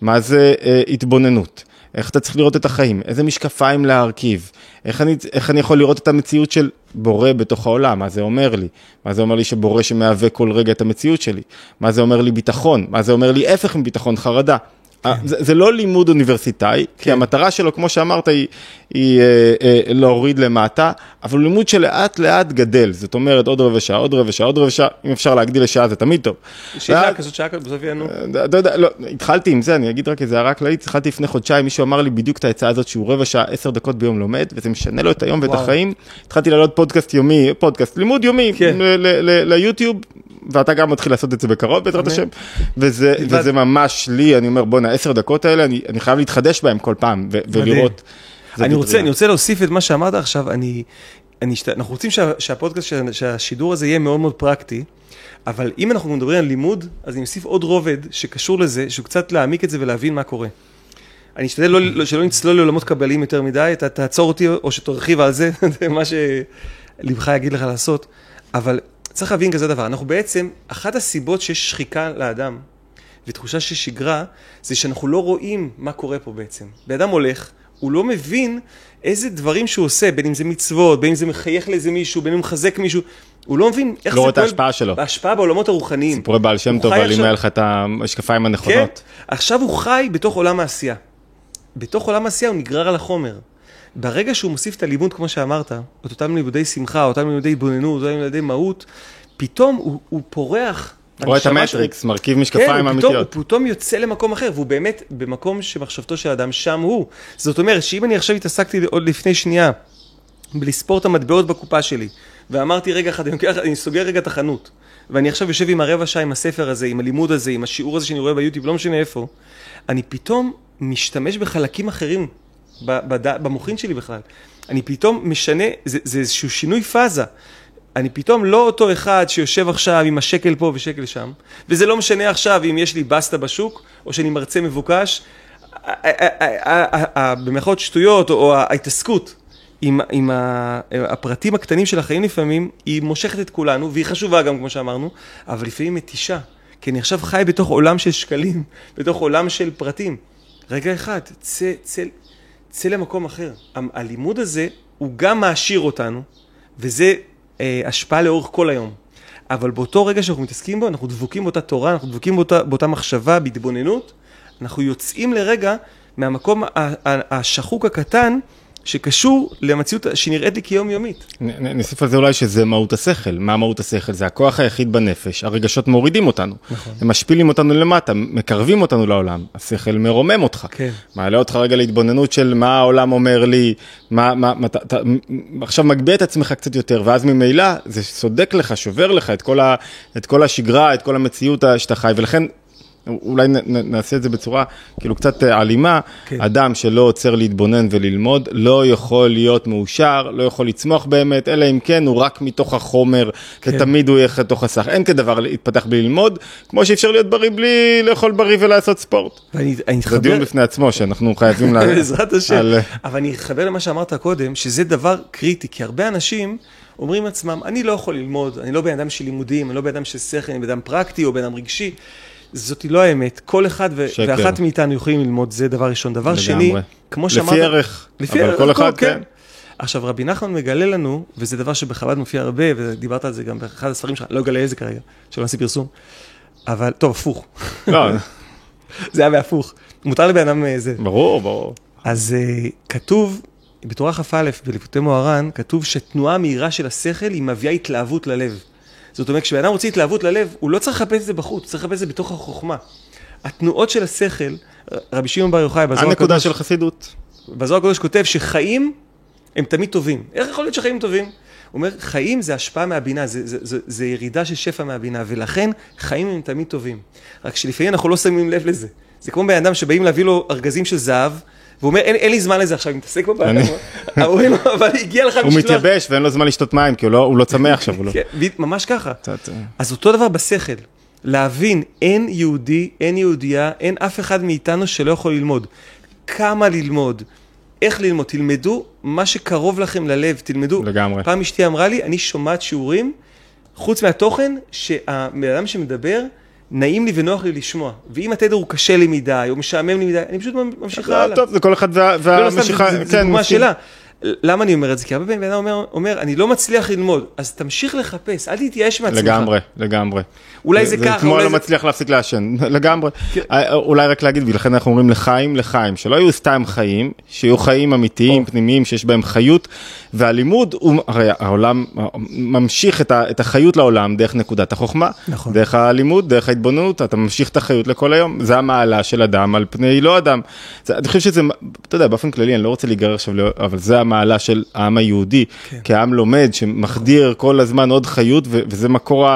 מה זה אה, התבוננות, איך אתה צריך לראות את החיים, איזה משקפיים להרכיב, איך אני, איך אני יכול לראות את המציאות של בורא בתוך העולם, מה זה אומר לי, מה זה אומר לי שבורא שמהווה כל רגע את המציאות שלי, מה זה אומר לי ביטחון, מה זה אומר לי הפך מביטחון, חרדה. כן. זה, זה לא לימוד אוניברסיטאי, כי המטרה שלו, כמו שאמרת, היא, היא אה, אה, להוריד למטה, אבל הוא לימוד שלאט לאט גדל, זאת אומרת עוד רבע שעה, עוד רבע שעה, עוד רבע שעה, אם אפשר להגדיל לשעה זה תמיד טוב. שאלה ואז- כזאת שעה כזאת, בסוף יענו. אתה יודע, לא, התחלתי עם זה, אני אגיד רק איזה הערה כללית, התחלתי לפני חודשיים, מישהו אמר לי בדיוק את העצה הזאת שהוא רבע שעה, עשר דקות ביום לומד, וזה משנה לו את היום ואת וואו. החיים. התחלתי לעלות פודקאסט יומי, פודקאסט, לימוד יומי, כן. ליוטיוב, ואתה גם מתחיל לעשות את זה בקרוב בעזרת. השם, וזה. וזה ממש לי, אני אומר, בואנה, עשר דקות האלה, אני, אני חייב להתחדש בהם כל פעם, ו-. ולראות. אני רוצה, אני רוצה להוסיף את מה שאמרת עכשיו, אני, אני, אנחנו רוצים שה, שהפודקאסט, שה, שהשידור הזה יהיה מאוד מאוד פרקטי, אבל אם אנחנו מדברים על לימוד, אז אני אוסיף עוד רובד שקשור לזה, שהוא קצת להעמיק את זה ולהבין מה קורה. אני אשתדל לא, לא, שלא נצלול לעולמות קבליים יותר מדי, אתה תעצור אותי או שתרחיב על זה, <laughs> זה מה שלבך יגיד לך לעשות, אבל צריך להבין כזה דבר, אנחנו בעצם, אחת הסיבות שיש שחיקה לאדם, ותחושה של שגרה, זה שאנחנו לא רואים מה קורה פה בעצם. בן הולך, הוא לא מבין איזה דברים שהוא עושה, בין אם זה מצוות, בין אם זה מחייך לאיזה מישהו, בין אם הוא מחזק מישהו, הוא לא מבין איך לא זה... לא רואה את ההשפעה שלו. ההשפעה בעולמות הרוחניים. סיפורי בעל שם טוב, אבל אם היה לך את המשקפיים הנכונות. כן, עכשיו הוא חי בתוך עולם העשייה. בתוך עולם העשייה הוא נגרר על החומר. ברגע שהוא מוסיף את הלימוד, כמו שאמרת, את אותם לימודי שמחה, אותם לימודי התבוננות, אותם לימודי מהות, פתאום הוא, הוא פורח רואה את המטריקס, מרכיב משקפיים אמיתיות. כן, הוא פתאום יוצא למקום אחר, והוא באמת במקום שמחשבתו של האדם שם הוא. זאת אומרת שאם אני עכשיו התעסקתי עוד לפני שנייה בלספור את המטבעות בקופה שלי, ואמרתי רגע אחד, אני, אני סוגר רגע את החנות, ואני עכשיו יושב עם הרבע שעה עם הספר הזה, עם הלימוד הזה, עם השיעור הזה שאני רואה ביוטיוב, לא משנה איפה, אני פתאום משתמש בחלקים אחרים במוחין שלי בכלל. אני פתאום משנה, זה, זה איזשהו שינוי פאזה. אני פתאום לא אותו אחד שיושב עכשיו עם השקל פה ושקל שם, וזה לא משנה עכשיו אם יש לי בסטה בשוק, או שאני מרצה מבוקש, במירכאות שטויות, או ההתעסקות עם, עם הפרטים הקטנים של החיים לפעמים, היא מושכת את כולנו, והיא חשובה גם, כמו שאמרנו, אבל לפעמים מתישה. כי אני עכשיו חי בתוך עולם של שקלים, בתוך עולם של פרטים. רגע אחד, צא, צא, צא למקום אחר. הלימוד הזה הוא גם מעשיר אותנו, וזה אה, השפעה לאורך כל היום. אבל באותו רגע שאנחנו מתעסקים בו, אנחנו דבוקים באותה תורה, אנחנו דבוקים באותה, באותה מחשבה, בהתבוננות, אנחנו יוצאים לרגע מהמקום השחוק הקטן, שקשור למציאות שנראית לי כיומיומית. נוסיף על זה אולי שזה מהות השכל. מה מהות השכל? זה הכוח היחיד בנפש, הרגשות מורידים אותנו. נכון. הם משפילים אותנו למטה, מקרבים אותנו לעולם. השכל מרומם אותך. כן. מעלה אותך רגע להתבוננות של מה העולם אומר לי, מה, מה, מה, אתה, עכשיו מגביה את עצמך קצת יותר, ואז ממילא זה סודק לך, שובר לך את כל, ה, את כל השגרה, את כל המציאות שאתה חי, ולכן אולי נעשה את זה בצורה כאילו קצת אה, אלימה, כן. אדם שלא עוצר להתבונן וללמוד לא יכול להיות מאושר, לא יכול לצמוח באמת, אלא אם כן הוא רק מתוך החומר, כן. ותמיד הוא יהיה לתוך הסך. אין כדבר להתפתח בלי ללמוד, כמו שאפשר להיות בריא בלי לאכול בריא ולעשות ספורט. ואני, זה דיון בפני עצמו שאנחנו חייבים ל... <laughs> בעזרת השם. על... אבל אני אתחבר למה שאמרת קודם, שזה דבר קריטי, כי הרבה אנשים... אומרים לעצמם, אני לא יכול ללמוד, אני לא בן אדם של לימודים, אני לא בן אדם של שכל, אני בן אדם פרקטי או בן אדם רגשי. זאת לא האמת. כל אחד ו- ואחת מאיתנו יכולים ללמוד, זה דבר ראשון. דבר לגמרי. שני, כמו שאמרת... לפי ערך, לפי אבל ערך, כל אחד, כן. כן. עכשיו, רבי נחמן מגלה לנו, וזה דבר שבחב"ד מופיע הרבה, ודיברת על זה גם באחד הספרים שלך, לא אגלה איזה כרגע, שלא נעשה פרסום, אבל, טוב, הפוך. לא. <laughs> זה היה בהפוך. מותר לבן אדם אה, זה. ברור, ברור. אז uh, כתוב, בתורה כ"א, בליפותי מוהר"ן, כתוב שתנועה מהירה של השכל היא מביאה התלהבות ללב. זאת אומרת, כשבן אדם רוצה התלהבות ללב, הוא לא צריך לחפש את זה בחוץ, הוא צריך לחפש את זה בתוך החוכמה. התנועות של השכל, רבי שמעון בר יוחאי, בזוהר הקדוש... הנקודה של חסידות. בזוהר הקדוש כותב שחיים הם תמיד טובים. איך יכול להיות שחיים טובים? הוא אומר, חיים זה השפעה מהבינה, זה, זה, זה, זה ירידה של שפע מהבינה, ולכן חיים הם תמיד טובים. רק שלפעמים אנחנו לא שמים לב לזה. זה כמו בן אדם שבאים להביא לו ארגזים של זהב, והוא אומר, אין, לי זמן לזה עכשיו, אני מתעסק בבעיה. אומרים לו, אבל הגיע לך משלוח. הוא מתייבש ואין לו זמן לשתות מים, כי הוא לא, הוא לא צמא עכשיו. לא... כן, ממש ככה. אז אותו דבר בשכל. להבין, אין יהודי, אין יהודייה, אין אף אחד מאיתנו שלא יכול ללמוד. כמה ללמוד, איך ללמוד, תלמדו מה שקרוב לכם ללב, תלמדו. לגמרי. פעם אשתי אמרה לי, אני שומעת שיעורים, חוץ מהתוכן, שהבן אדם שמדבר, נעים לי ונוח לי לשמוע. ואם התדר הוא קשה לי מדי, או משעמם לי מדי, אני פשוט ממשיך לא, הלאה. טוב, זה כל אחד והמשיכה, כן, זה דוגמה שלה. למה אני אומר את זה? כי הרבה פעמים בן אדם אומר, אומר, אני לא מצליח ללמוד, אז תמשיך לחפש, אל תתייאש מעצמך. לגמרי, לגמרי. אולי זה, זה ככה, זה כמו לא זה... מצליח להפסיק לעשן, <laughs> לגמרי. כן. אה, אולי רק להגיד, ולכן אנחנו אומרים לחיים, לחיים, שלא יהיו סתם חיים, שיהיו חיים אמיתיים, או. פנימיים, שיש בהם חיות, והלימוד, הוא, הרי העולם ממשיך את, ה, את החיות לעולם דרך נקודת החוכמה, נכון. דרך הלימוד, דרך ההתבוננות, אתה ממשיך את החיות לכל היום, זה המעלה של אדם על פני לא אדם. זה, אני חושב שזה, אתה יודע, באופן כללי, אני לא רוצה להיגרר עכשיו, אבל זה המעלה של העם היהודי, כן. כעם לומד, שמחדיר כל הזמן עוד חיות, וזה מקור,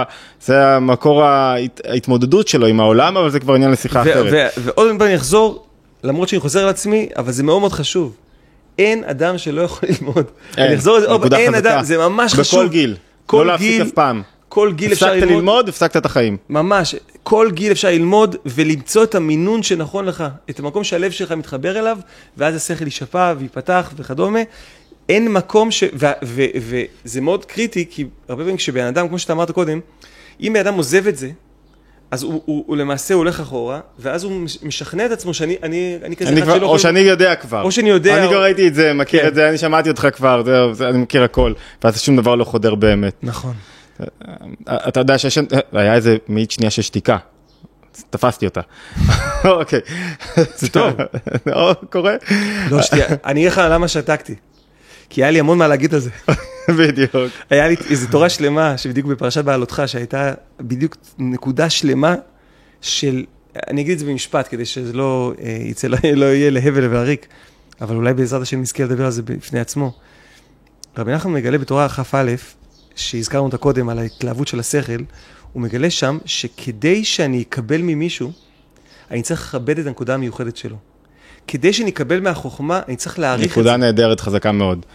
זה המקור ההתמודדות שלו עם העולם, אבל זה כבר עניין לשיחה אחרת. ועוד פעם אני אחזור, למרות שאני חוזר על עצמי, אבל זה מאוד מאוד חשוב. אין אדם שלא יכול ללמוד. אין, אני אחזור על זה, עוד נקודה פעם, אין חזקה. אדם, זה ממש חשוב. בכל גיל. כל לא להפסיק גיל- אף פעם. כל גיל אפשר הפסקת ללמוד. ללמוד, הפסקת את החיים. ממש, כל גיל אפשר ללמוד ולמצוא את המינון שנכון לך, את המקום שהלב שלך מתחבר אליו, ואז השכל יישפע וייפתח וכדומה. אין מקום ש... ו- ו- ו- וזה מאוד קריטי, כי הרבה פעמים כשבן אדם, כמו שאתה אמרת קודם, אם בן אדם עוזב את זה, אז הוא, הוא, הוא למעשה הולך אחורה, ואז הוא מש- משכנע את עצמו שאני אני, אני כזה אני אחד כבר, שלא או יכול- שאני יודע כבר. או שאני יודע, אני או- כבר ראיתי את זה, מכיר כן. את זה, אני שמעתי אותך כבר, זהו, זה- אני מכיר הכל. ואז שום דבר לא חודר באמת. נכון. אתה יודע שיש, היה איזה מאית שנייה של שתיקה. תפסתי אותה. <laughs> אוקיי. זה טוב. או, קורה. לא, שתהיה, אני אגיד לך למה שתקתי. כי היה לי המון מה להגיד על זה. בדיוק. היה לי איזו תורה שלמה, שבדיוק בפרשת בעלותך, שהייתה בדיוק נקודה שלמה של, אני אגיד את זה במשפט, כדי שזה לא אה, יצא, לא, לא יהיה להבל ולריק, אבל אולי בעזרת השם נזכה לדבר על זה בפני עצמו. רבי נחמן מגלה בתורה כ"א, שהזכרנו אותה קודם, על ההתלהבות של השכל, הוא מגלה שם שכדי שאני אקבל ממישהו, אני צריך לכבד את הנקודה המיוחדת שלו. כדי שאני אקבל מהחוכמה, אני צריך להעריך את זה. נקודה נהדרת חזקה מאוד.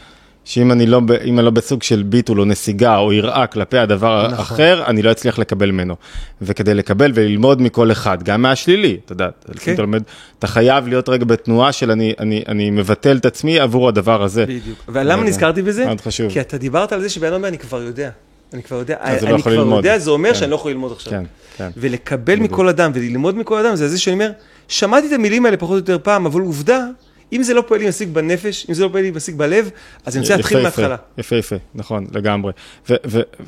שאם אני לא, אם אני לא בסוג של ביטול או נסיגה או יראה כלפי הדבר נכון. האחר, אני לא אצליח לקבל ממנו. וכדי לקבל וללמוד מכל אחד, גם מהשלילי, אתה יודע, כן. אתה לומד, אתה חייב להיות רגע בתנועה של אני, אני, אני מבטל את עצמי עבור הדבר הזה. בדיוק. ולמה נזכרתי בזה? מאוד חשוב. כי אתה דיברת על זה שבן אדם אני כבר יודע. אני כבר יודע, לא אני יכול כבר ללמוד. יודע, זה אומר כן. שאני לא יכול ללמוד עכשיו. כן, כן. ולקבל בדיוק. מכל אדם וללמוד מכל אדם, זה זה שאני אומר, שמעתי את המילים האלה פחות או יותר פעם, אבל עובדה, אם זה לא פועל לי מספיק בנפש, אם זה לא פועל לי מספיק בלב, אז אני רוצה להתחיל מההתחלה. יפה, יפה, נכון, לגמרי.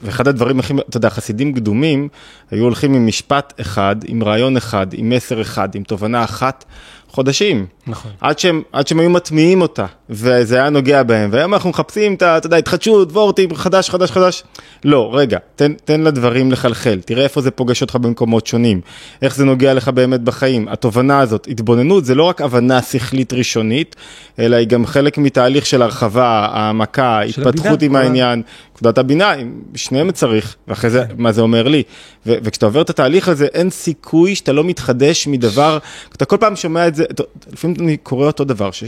ואחד הדברים הכי, אתה יודע, חסידים קדומים היו הולכים עם משפט אחד, עם רעיון אחד, עם מסר אחד, עם תובנה אחת, חודשים. נכון. עד שהם, עד שהם היו מטמיעים אותה, וזה היה נוגע בהם, והיום אנחנו מחפשים את אתה יודע, התחדשות, וורטים, חדש, חדש, חדש. לא, רגע, תן, תן לדברים לחלחל, תראה איפה זה פוגש אותך במקומות שונים, איך זה נוגע לך באמת בחיים. התובנה הזאת, התבוננות, זה לא רק הבנה שכלית ראשונית, אלא היא גם חלק מתהליך של הרחבה, העמקה, של התפתחות הבינה, עם כל העניין, נקודת הבינה, שניהם צריך, ואחרי זה, מה זה אומר לי. ו- וכשאתה עובר את התהליך הזה, אין סיכוי שאתה לא מתחדש מדבר, אתה כל פעם שומע את זה, לפעמים אני קורא אותו דבר, ש...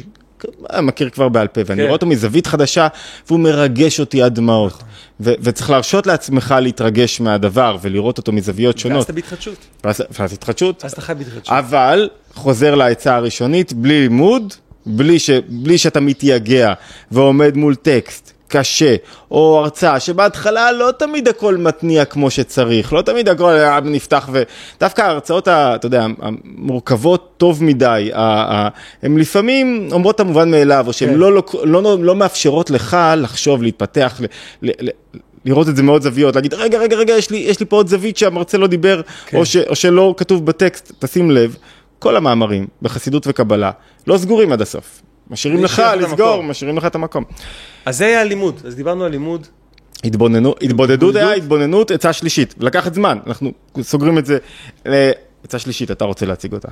מכיר כבר בעל פה, ואני כן. רואה אותו מזווית חדשה, והוא מרגש אותי עד דמעות. ו- וצריך להרשות לעצמך להתרגש מהדבר, ולראות אותו מזוויות ואז שונות. אתה בהתחדשות. ואז ואז התחדשות, אז אתה חי בהתחדשות. אבל חוזר לעצה הראשונית, בלי לימוד, בלי, ש, בלי שאתה מתייגע ועומד מול טקסט קשה, או הרצאה שבהתחלה לא תמיד הכל מתניע כמו שצריך, לא תמיד הכל נפתח, ודווקא ההרצאות, ה- אתה יודע, המורכבות טוב מדי, הן לפעמים אומרות את המובן מאליו, או שהן כן. לא, לא, לא, לא מאפשרות לך לחשוב, להתפתח, ל, ל, ל, לראות את זה מעוד זוויות, להגיד, רגע, רגע, רגע, יש לי, יש לי פה עוד זווית שהמרצה לא דיבר, כן. או, ש, או שלא כתוב בטקסט, תשים לב, כל המאמרים בחסידות וקבלה לא סגורים עד הסוף. משאירים לך לסגור. משאירים לך את המקום. אז זה היה הלימוד, אז דיברנו על לימוד. התבוננות, התבודדות היה? התבוננות, עצה שלישית, לקחת זמן, אנחנו סוגרים את זה לעצה שלישית, אתה רוצה להציג אותה.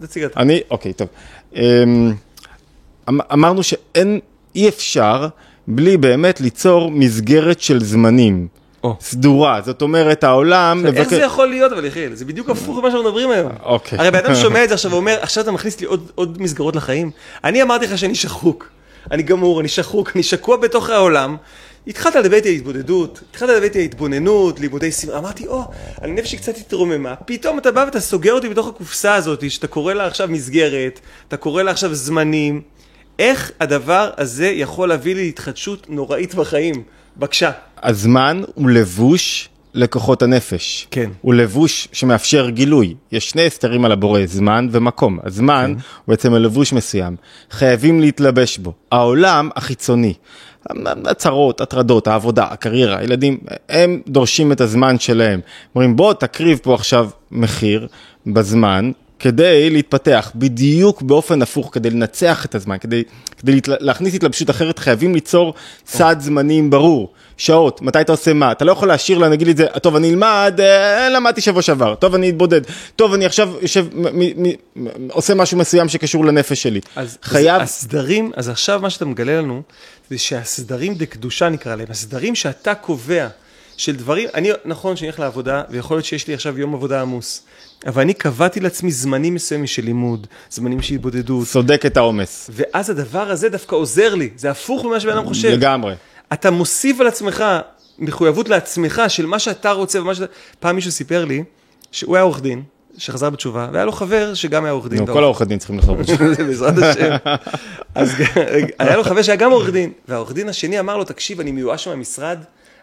תציג אתה. אני, אוקיי, טוב. אמ, אמ- אמרנו שאין, אי אפשר בלי באמת ליצור מסגרת של זמנים. סדורה, זאת אומרת העולם איך זה יכול להיות אבל יחיאל? זה בדיוק הפוך ממה שאנחנו מדברים היום. אוקיי. הרי בן אדם שומע את זה עכשיו <laughs> ואומר, עכשיו אתה מכניס לי עוד, עוד מסגרות לחיים? אני אמרתי לך שאני שחוק. אני גמור, אני שחוק, אני שקוע בתוך העולם. התחלת לדבר איתי על התבודדות, התחלת לדבר איתי על התבוננות, לימודי סימן, אמרתי, או, הנפש שלי קצת התרוממה, פתאום אתה בא ואתה סוגר אותי בתוך הקופסה הזאת, שאתה קורא לה עכשיו מסגרת, אתה קורא לה עכשיו זמנים. איך הדבר הזה יכול להביא לי להתחדשות נוראית בחיים? בבקשה. הזמן הוא לבוש לכוחות הנפש. כן. הוא לבוש שמאפשר גילוי. יש שני הסתרים על הבורא, זמן ומקום. הזמן כן. הוא בעצם הלבוש מסוים. חייבים להתלבש בו. העולם החיצוני, הצהרות, הטרדות, העבודה, הקריירה, הילדים, הם דורשים את הזמן שלהם. אומרים בוא תקריב פה עכשיו מחיר בזמן. כדי להתפתח בדיוק באופן הפוך, כדי לנצח את הזמן, כדי, כדי. להכניס התלבשות אחרת, חייבים ליצור סד זמנים ברור. שעות, מתי אתה עושה מה, אתה לא יכול להשאיר לה, נגיד לי את זה, טוב אני אלמד, אה, למדתי שבוע שעבר, טוב אני אתבודד, טוב אני עכשיו יושב, מ- מ- מ- עושה משהו מסוים שקשור לנפש שלי. אז חייב, אז הסדרים, אז עכשיו מה שאתה מגלה לנו, זה שהסדרים דקדושה נקרא להם, הסדרים שאתה קובע, של דברים, אני, נכון שאני הולך לעבודה, ויכול להיות שיש לי עכשיו יום עבודה עמוס, אבל אני קבעתי לעצמי זמנים מסוימים של לימוד, זמנים של התבודדות, סודק את העומס. ואז הדבר הזה דווקא עוזר לי, זה הפוך ממה שבן אדם חושב. לגמרי. אתה מוסיף על עצמך מחויבות לעצמך של מה שאתה רוצה ומה שאתה... פעם מישהו סיפר לי שהוא היה עורך דין, שחזר בתשובה, והיה לו חבר שגם היה עורך דין. נו, כל העורכי דין צריכים לחזור בתשובה. <laughs> בעזרת השם. אז <laughs> היה לו חבר שהיה גם עורך דין, והעורך דין השני אמר לו, תקשיב, אני מיואש מהמשרד,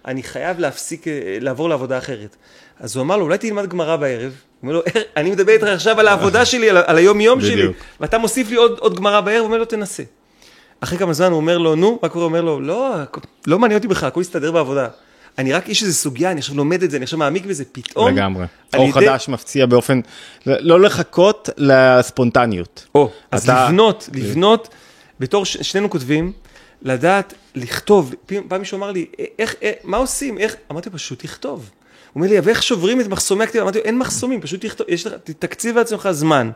אני חייב להפסיק, אה, לעבור לעבודה אחרת. אז הוא אמר לו, אולי תלמד גמרא בערב. הוא אומר לו, "איך- אני מדבר איתך עכשיו על העבודה שלי, על, היום-יום שלי. ואתה מוסיף לי עוד, עוד גמרא בערב, הוא אומר לו, תנסה. אחרי כמה זמן הוא אומר לו, נו, מה קורה? הוא אומר לו, לא, לא מעניין אותי בכלל, הכל יסתדר בעבודה. אני רק איש איזה סוגיה, אני עכשיו לומד את זה, אני עכשיו מעמיק בזה, פתאום... לגמרי. אור ידי- חדש מפציע באופן, לא לחכות לספונטניות. או, אז אתה- לבנות, לבנות, בתור ש- שנינו כותבים, לדעת לכתוב, פעם מישהו אמר לי, "א- איך, איך, מה עושים, איך, אמרתי פשוט תכתוב. הוא אומר לי, ואיך שוברים את מחסומי הכתיבה? אמרתי לו, אין מחסומים, פשוט תכתוב, יש לך, תקציב לעצמך זמן.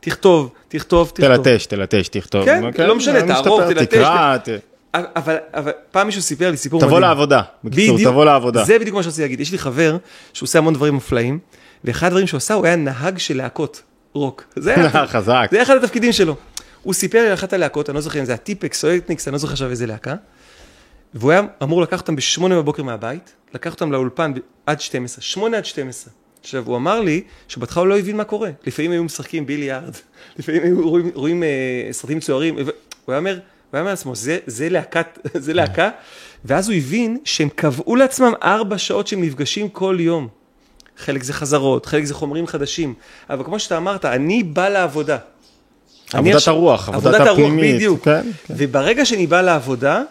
תכתוב, תכתוב, תכתוב. תלטש, תלטש, תכתוב. כן, אוקיי? לא משנה, תערוך, תלטש, תקרא, ת- אבל, אבל פעם מישהו סיפר לי סיפור תבוא לעבודה. בקיצור, בדיוק. תבוא לעבודה. זה בדיוק מה שרציתי להגיד. יש לי חבר שהוא עושה המון דברים מופלאים, ואחד הדברים שהוא עשה, הוא היה נהג של להקות רוק. זה היה, <laughs> חזק. זה היה אחד התפקידים שלו. הוא סיפר לי על אחת הלהקות, אני לא זוכר אם זה היה טיפקס או אתניקס, אני לא זוכר עכשיו איזה להקה. והוא היה אמור לקחת אותם בשמונה בבוקר מהבית, לקח אותם לאולפן עד 12, שמונה עד 12. עכשיו, הוא אמר לי שבהתחלה הוא לא הבין מה קורה. לפעמים היו משחקים ביליארד, <laughs> לפעמים היו רואים, רואים אה, סרטים מצוירים. הוא היה אומר, הוא היה אומר לעצמו, זה, זה, להקת, <laughs> זה להקה, ואז הוא הבין שהם קבעו לעצמם ארבע שעות שהם נפגשים כל יום. חלק זה חזרות, חלק זה חומרים חדשים, אבל כמו שאתה אמרת, אני בא לעבודה. עבודת עכשיו- הרוח, עבודת עבודת הרוח, הפנימית. בדיוק. כן, כן. וברגע שאני בא לעבודה,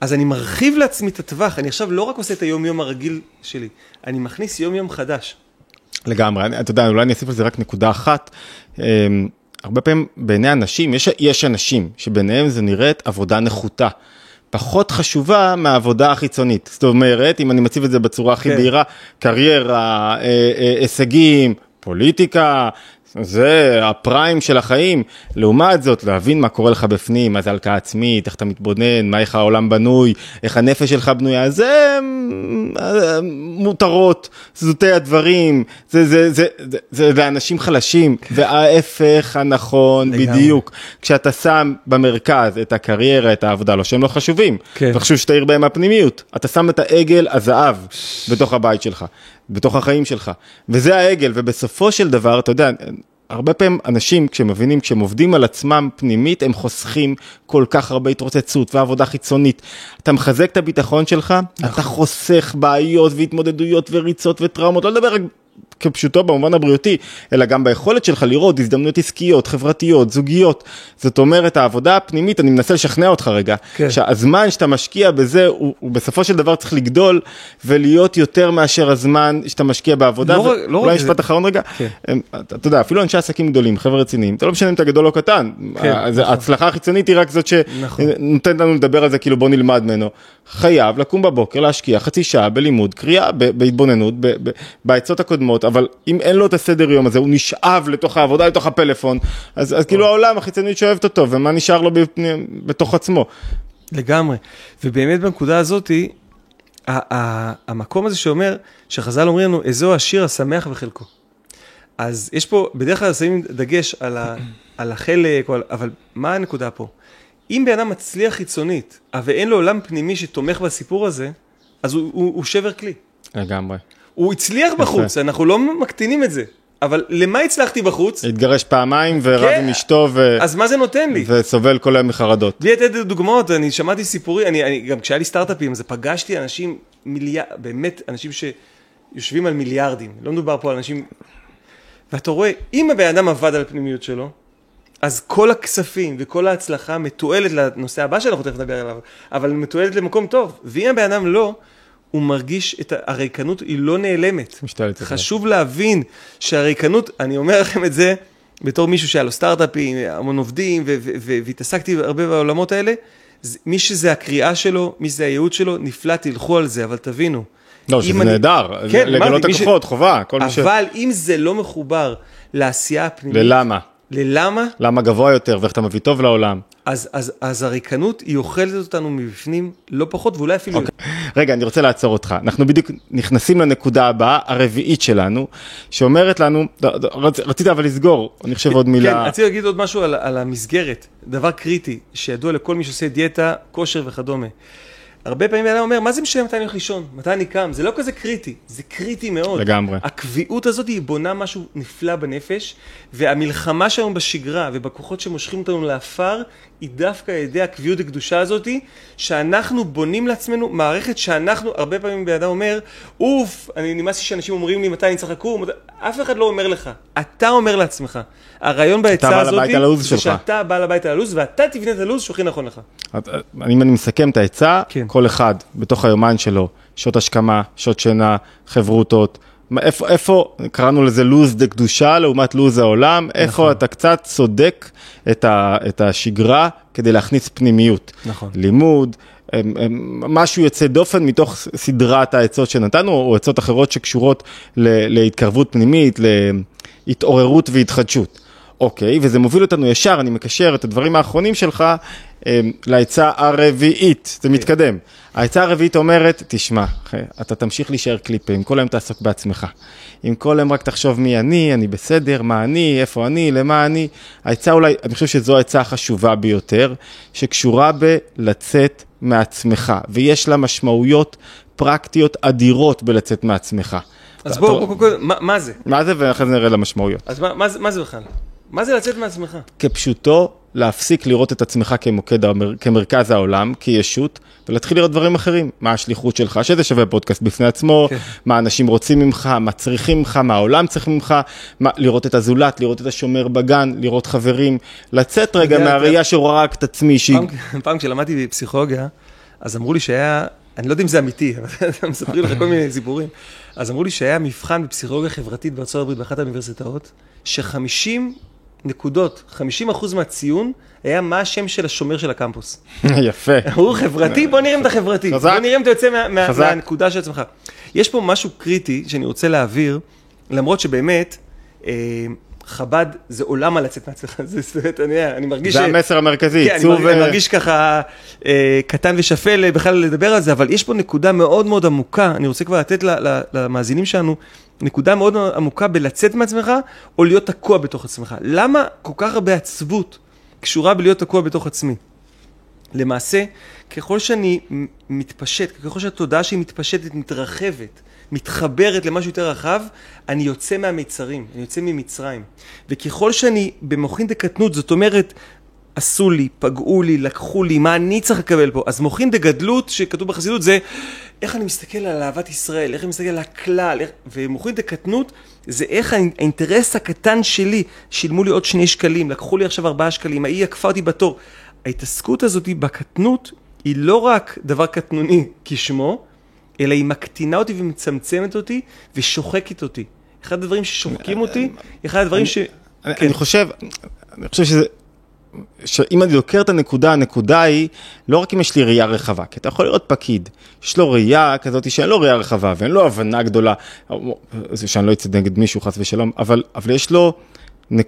אז אני מרחיב לעצמי את הטווח, אני עכשיו לא רק עושה את היום-יום הרגיל שלי, אני מכניס יום-יום חדש. לגמרי, אתה יודע, אולי אני אוסיף על זה רק נקודה אחת. אמ, הרבה פעמים בעיני אנשים, יש, יש אנשים שביניהם זה נראית עבודה נחותה. פחות חשובה מהעבודה החיצונית. זאת אומרת, אם אני מציב את זה בצורה הכי כן. בהירה, קריירה, אה, אה, הישגים, פוליטיקה, זה הפריים של החיים. לעומת זאת, להבין מה קורה לך בפנים, מה זה הלקאה עצמית, איך אתה מתבונן, מה איך העולם בנוי, איך הנפש שלך בנויה, זה אה, מותרות, זוטי הדברים, זה, זה, זה, זה, זה לאנשים חלשים, וההפך הנכון לגמרי. בדיוק. כשאתה שם במרכז את הקריירה, את העבודה, לא שהם לא חשובים, כן. וחשוב שתאיר בהם הפנימיות, אתה שם את העגל הזהב בתוך הבית שלך, בתוך החיים שלך, וזה העגל, ובסופו של דבר, אתה יודע, הרבה פעמים אנשים כשהם מבינים, כשהם עובדים על עצמם פנימית, הם חוסכים כל כך הרבה התרוצצות ועבודה חיצונית. אתה מחזק את הביטחון שלך, אתה חוסך בעיות והתמודדויות וריצות וטראומות, לא לדבר רק כפשוטו במובן הבריאותי, אלא גם ביכולת שלך לראות הזדמנויות עסקיות, חברתיות, זוגיות. זאת אומרת, העבודה הפנימית, אני מנסה לשכנע אותך רגע, כן. שהזמן שאתה משקיע בזה, הוא, הוא בסופו של דבר צריך לגדול ולהיות יותר מאשר הזמן שאתה משקיע בעבודה. לא רק- לא אולי רק זה. משפט אחרון רגע, כן. הם- אתה אתה יודע, אפילו אנשי עסקים גדולים, חבר'ה רציניים, אתה לא משנה אם אתה גדול או קטן, כן, נכון. ההצלחה החיצונית היא רק זאת נכון. שנותנת לנו לדבר על זה, כאילו בוא נלמד ממנו. חייב לקום בבוקר, להשקיע חצי שעה בלימוד, קריאה, בהתבוננות, בעצות הקודמות, אבל אם אין לו את הסדר יום הזה, הוא נשאב לתוך העבודה, לתוך הפלאפון, אז אז כאילו העולם החיצונית שואבת אותו, ומה נשאר לו בפני- בתוך עצמו. לגמרי. ובאמת בנקודה הזאתי, המקום הזה שאומר, שחז"ל אומרים לנו, איזו השיר השמח בחלקו. אז יש פה, בדרך כלל שמים דגש על, ה, <coughs> על החלק, על, אבל מה הנקודה פה? אם בן אדם מצליח חיצונית, אבל אין לו עולם פנימי שתומך בסיפור הזה, אז הוא, הוא, הוא שבר כלי. לגמרי. הוא הצליח בחוץ, אנחנו לא מקטינים את זה. אבל למה הצלחתי בחוץ? התגרש פעמיים ורב כן. עם אשתו ו- אז מה זה נותן לי? וסובל כל היום מחרדות. בלי לתת דוגמאות, אני שמעתי סיפורים, אני, אני גם כשהיה לי סטארט-אפים, אז פגשתי אנשים, מיליארד, באמת אנשים שיושבים על מיליארדים, לא מדובר פה על אנשים... ואתה רואה, אם הבן אדם עבד על הפנימיות שלו, אז כל הכספים וכל ההצלחה מתועלת לנושא הבא שאנחנו תכף נדבר עליו, אבל מתועלת למקום טוב. ואם הבן אדם לא, הוא מרגיש את הריקנות, היא לא נעלמת. משתלטת עליו. חשוב להבין שהריקנות, אני אומר לכם את זה בתור מישהו שהיה לו סטארט-אפים, המון עובדים, והתעסקתי הרבה בעולמות האלה, זה- מי שזה הקריאה שלו, מי שזה הייעוד שלו, נפלא, תלכו על זה, אבל תבינו. לא, שזה אני- נהדר, כן, לגלות אמרתי, מי ש- חובה, כל מי ש... אבל אם זה לא מחובר לעשייה הפנימית, ללמה? ללמה, למה גבוה יותר ואיך אתה מביא טוב לעולם. אז, אז, אז הריקנות היא אוכלת אותנו מבפנים לא פחות, ואולי אפילו... אוקיי. רגע, אני רוצה לעצור אותך. אנחנו בדיוק נכנסים לנקודה הבאה, הרביעית שלנו, שאומרת לנו, לא, לא, רצ, רצית אבל לסגור, אני חושב עוד מילה. כן, רציתי להגיד עוד משהו על, על המסגרת, דבר קריטי, שידוע לכל מי שעושה דיאטה, כושר וכדומה. הרבה פעמים אדם אומר, מה זה משנה מתי אני הולך לישון? מתי אני קם? זה לא כזה קריטי, זה קריטי מאוד. לגמרי. הקביעות הזאת היא בונה משהו נפלא בנפש, והמלחמה שלנו בשגרה ובכוחות שמושכים אותנו לעפר, היא דווקא על ידי הקביעות הקדושה הזאת, שאנחנו בונים לעצמנו מערכת שאנחנו, הרבה פעמים בן אדם אומר, אוף, אני נמאס לי שאנשים אומרים לי מתי אני צריך לקום, אף אחד לא אומר לך, אתה אומר לעצמך. הרעיון בעצה הזאת, זה שאתה בעל הבית על הלו"ז, ואתה תבנה את הלו"ז שהכי נכון לך. אם אני מסכם את העצה, כן. כל אחד בתוך היומן שלו, שעות השכמה, שעות שינה, חברותות, איפה, איפה, קראנו לזה לוז דה קדושה לעומת לוז העולם, נכון. איפה אתה קצת צודק את, ה, את השגרה כדי להכניס פנימיות. נכון. לימוד, משהו יוצא דופן מתוך סדרת העצות שנתנו, או עצות אחרות שקשורות ל, להתקרבות פנימית, להתעוררות והתחדשות. אוקיי, וזה מוביל אותנו ישר, אני מקשר את הדברים האחרונים שלך אמ, לעצה הרביעית, זה מתקדם. העצה הרביעית אומרת, תשמע, אתה תמשיך להישאר קליפה, אם כל היום תעסוק בעצמך. אם כל היום רק תחשוב מי אני, אני בסדר, מה אני, איפה אני, למה אני. העצה אולי, אני חושב שזו העצה החשובה ביותר, שקשורה בלצאת מעצמך, ויש לה משמעויות פרקטיות אדירות בלצאת מעצמך. אז בואו, קודם כל, מה זה? מה זה, ואחרי זה נראה למשמעויות. אז מה זה בכלל? מה זה לצאת מעצמך? כפשוטו, להפסיק לראות את עצמך כמוקד, כמרכז העולם, כישות, ולהתחיל לראות דברים אחרים. מה השליחות שלך, שזה שווה פודקאסט בפני עצמו, כן. מה אנשים רוצים ממך, מה צריכים ממך, מה העולם צריך ממך, מה, לראות את הזולת, לראות את השומר בגן, לראות חברים, לצאת רגע מהראייה שרואה רק את עצמי. פעם, פעם כשלמדתי בפסיכולוגיה, אז אמרו לי שהיה, אני לא יודע אם זה אמיתי, אבל <laughs> מספרים לך כל מיני סיפורים, אז אמרו לי שהיה מבחן בפסיכולוגיה חברתית בארצות הברית באחת האוניברסיטאות, שחמישים נקודות, 50% מהציון היה מה השם של השומר של הקמפוס. <laughs> יפה. הוא חברתי, בוא נראה אם אתה חברתי. חזק. בוא נראה אם אתה יוצא מה, מה, מהנקודה של עצמך. יש פה משהו קריטי שאני רוצה להעביר, למרות שבאמת, אה, חב"ד זה עולם על לצאת מעצמך, זה זאת אני, אני מרגיש... זה ש... המסר המרכזי, כן, אני, אני מרגיש ככה אה, קטן ושפל בכלל לדבר על זה, אבל יש פה נקודה מאוד מאוד עמוקה, אני רוצה כבר לתת למאזינים שלנו נקודה מאוד עמוקה בלצאת מעצמך, או להיות תקוע בתוך עצמך. למה כל כך הרבה עצבות קשורה בלהיות תקוע בתוך עצמי? למעשה, ככל שאני מתפשט, ככל שהתודעה שלי מתפשטת, מתרחבת, מתחברת למשהו יותר רחב, אני יוצא מהמיצרים, אני יוצא ממצרים. וככל שאני במוחין דקטנות, זאת אומרת, עשו לי, פגעו לי, לקחו לי, מה אני צריך לקבל פה? אז מוחין דגדלות, שכתוב בחסידות, זה איך אני מסתכל על אהבת ישראל, איך אני מסתכל על הכלל, איך... ומוחין דקטנות, זה איך האינטרס הקטן שלי, שילמו לי עוד שני שקלים, לקחו לי עכשיו ארבעה שקלים, ההיא עקפה אותי בתור. ההתעסקות הזאת בקטנות, היא לא רק דבר קטנוני כשמו, אלא היא מקטינה אותי ומצמצמת אותי ושוחקת אותי. אחד הדברים ששוחקים אותי, אחד הדברים ש... אני כן. חושב, אני חושב שזה... שאם אני דוקר את הנקודה, הנקודה היא לא רק אם יש לי ראייה רחבה, כי אתה יכול לראות פקיד, יש לו ראייה כזאת שאין לו ראייה רחבה ואין לו הבנה גדולה, שאני לא אצא נגד מישהו חס ושלום, אבל, אבל יש לו...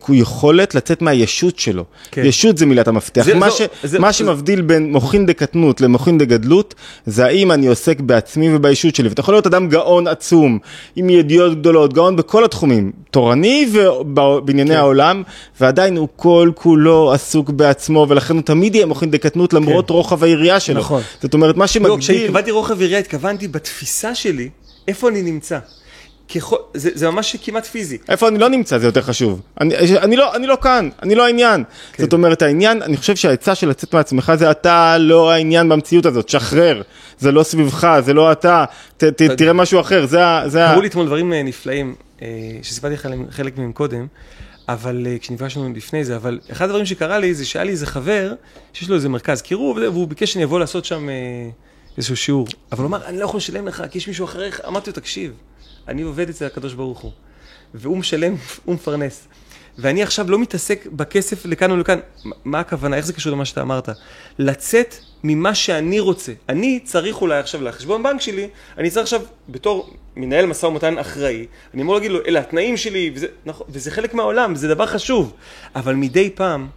יכולת לצאת מהישות שלו. כן. ישות זה מילת המפתח. זה, מה, זו, ש, זה, מה זה, שמבדיל. בין מוחין דקטנות למוחין דגדלות, זה האם אני עוסק בעצמי ובישות שלי. ואתה יכול להיות אדם גאון עצום, עם ידיעות גדולות, גאון בכל התחומים, תורני ובענייני כן. העולם, ועדיין הוא כל כולו עסוק בעצמו, ולכן הוא תמיד יהיה מוחין דקטנות למרות כן. רוחב היריעה שלו. נכון. זאת אומרת, מה שמגדיל... לא, כשהתכוונתי רוחב יריעה, התכוונתי בתפיסה שלי, איפה אני נמצא. ככל, זה, זה ממש כמעט פיזי. איפה אני לא נמצא זה יותר חשוב. אני, אני, לא, אני לא כאן, אני לא העניין. כן. זאת אומרת העניין, אני חושב שהעצה של לצאת מעצמך זה אתה לא העניין במציאות הזאת, שחרר. זה לא סביבך, זה לא אתה, ת, ת, תראה משהו אחר, זה ה... קראו לי אתמול דברים אה, נפלאים, אה, שסיפרתי לך חלק מהם קודם, אבל אה, כשנפגשנו לפני זה, אבל אחד הדברים שקרה לי זה שהיה לי איזה חבר, שיש לו איזה מרכז קירוב, והוא ביקש שאני אבוא לעשות שם איזשהו שיעור. אבל הוא אמר, אני לא יכול לשלם לך, כי יש מישהו אחריך. אמרתי לו, תקשיב. אני עובד אצל הקדוש ברוך הוא, והוא משלם, הוא מפרנס. ואני עכשיו לא מתעסק בכסף לכאן או לכאן. מה הכוונה? איך זה קשור למה שאתה אמרת? לצאת ממה שאני רוצה. אני צריך אולי עכשיו לחשבון בנק שלי, אני צריך עכשיו, בתור מנהל משא ומתן אחראי, אני אמור להגיד לו, אלה התנאים שלי, וזה, נכון, וזה חלק מהעולם, זה דבר חשוב. אבל מדי פעם,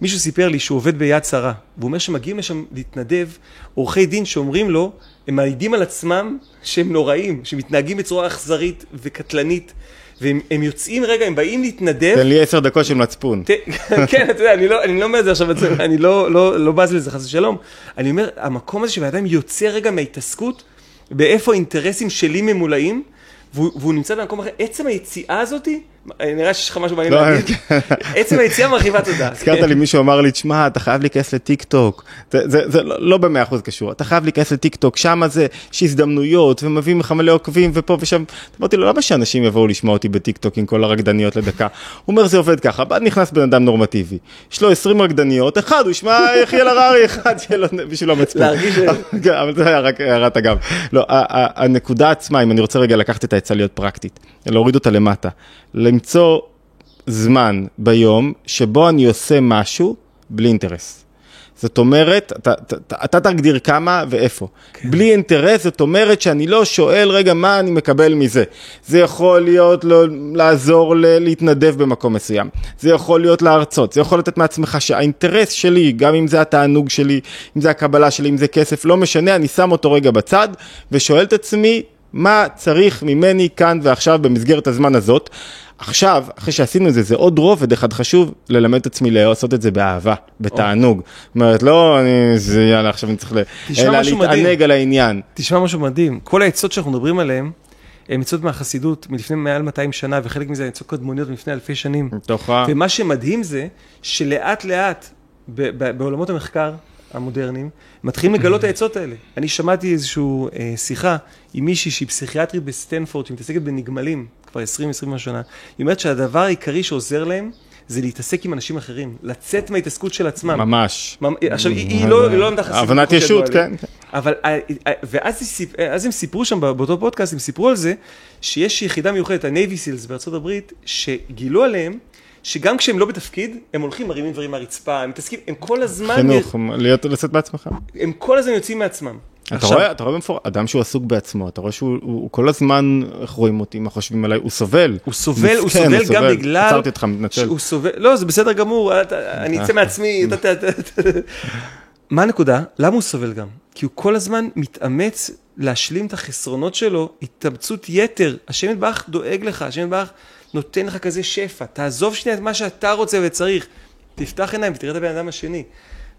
מישהו סיפר לי שהוא עובד ביד שרה, והוא אומר שמגיעים לשם להתנדב עורכי דין שאומרים לו, הם מעידים על עצמם שהם נוראים, שמתנהגים בצורה אכזרית וקטלנית, והם הם יוצאים רגע, הם באים להתנדב. תן לי עשר דקות של מצפון. <laughs> כן, אתה יודע, אני לא, אני לא אומר את זה עכשיו, אני לא, לא, לא בז לזה, חס ושלום. אני אומר, המקום הזה שבן יוצא רגע מההתעסקות, באיפה האינטרסים שלי ממולאים, והוא, והוא נמצא במקום אחר, עצם היציאה הזאתי, נראה שיש לך משהו מעניין לא, להגיד, <laughs> עצם היציאה מרחיבה תודה. הזכרת לי מישהו אמר לי, תשמע, אתה חייב להיכנס לטיק טוק, זה, לא, לא במאה אחוז קשור, אתה חייב להיכנס לטיק טוק, שם זה, יש הזדמנויות, ומביאים לך מלא עוקבים, ופה ושם, אמרתי לו, למה שאנשים יבואו לשמוע אותי בטיק טוק עם כל הרקדניות לדקה? הוא אומר, זה עובד ככה, נכנס בן אדם נורמטיבי, יש לו 20 רקדניות, אחד, הוא ישמע יחיאל הררי, <laughs> אחד שיהיה לו בשבילו מצפון. להרגיש... כן, <laughs> אבל זה היה רק הערת אגב. לא, הנקודה עצמה, אם אני רוצה רגע לקחת את העצה להיות פרקטית, להוריד אותה למטה, למצוא זמן ביום שבו אני עושה משהו בלי אינטרס. זאת אומרת, אתה, אתה, אתה תגדיר כמה ואיפה. כן. בלי אינטרס, זאת אומרת שאני לא שואל, רגע, מה אני מקבל מזה? זה יכול להיות לא, לעזור ל, להתנדב במקום מסוים. זה יכול להיות להרצות, זה יכול לתת מעצמך שהאינטרס שלי, גם אם זה התענוג שלי, אם זה הקבלה שלי, אם זה כסף, לא משנה, אני שם אותו רגע בצד ושואל את עצמי, מה צריך ממני כאן ועכשיו במסגרת הזמן הזאת. עכשיו, אחרי שעשינו את זה, זה עוד רובד אחד חשוב, ללמד את עצמי לעשות את זה באהבה, בתענוג. זאת אומרת, לא, אני, זה יאללה, עכשיו אני צריך אלא להתענג על העניין. תשמע משהו מדהים, כל העצות שאנחנו מדברים עליהן, הן עצות מהחסידות מלפני מעל 200 שנה, וחלק מזה עצות קדמוניות מלפני אלפי שנים. תוכה. ומה שמדהים זה, שלאט לאט, בעולמות המחקר, המודרניים, מתחילים לגלות העצות האלה. אני שמעתי איזושהי אה, שיחה עם מישהי שהיא פסיכיאטרית בסטנפורד, שמתעסקת בנגמלים, כבר 20-20 שנה. היא אומרת שהדבר העיקרי שעוזר להם, זה להתעסק עם אנשים אחרים, לצאת מההתעסקות של עצמם. ממש. עכשיו, היא לא למדה חסידות. הבנת ישות, כן. אבל, אה, אה, ואז הם סיפרו שם, באותו פודקאסט, הם סיפרו על זה, שיש יחידה מיוחדת, ה-Navy Seals בארצות הברית, שגילו עליהם שגם כשהם לא בתפקיד, הם הולכים, מרימים דברים מהרצפה, הם מתעסקים, הם כל הזמן... חינוך, להיות, לצאת בעצמך. הם כל הזמן יוצאים מעצמם. אתה עכשיו... רואה, אתה רואה במפורט, אדם שהוא עסוק בעצמו, אתה רואה שהוא הוא, הוא כל הזמן, איך רואים אותי, מה חושבים עליי, הוא סובל. הוא סובל, הוא סובל הוא גם בגלל... עצרתי אותך, מתנצל. שהוא סובל, לא, זה בסדר גמור, אני אצא מעצמי, מה הנקודה? למה הוא סובל גם? כי הוא כל הזמן מתאמץ להשלים את החסרונות שלו, התאמצות יתר. השם יתברך דואג לך, השם יתברך נותן לך כזה שפע. תעזוב שנייה את מה שאתה רוצה וצריך. תפתח עיניים ותראה את הבן אדם השני.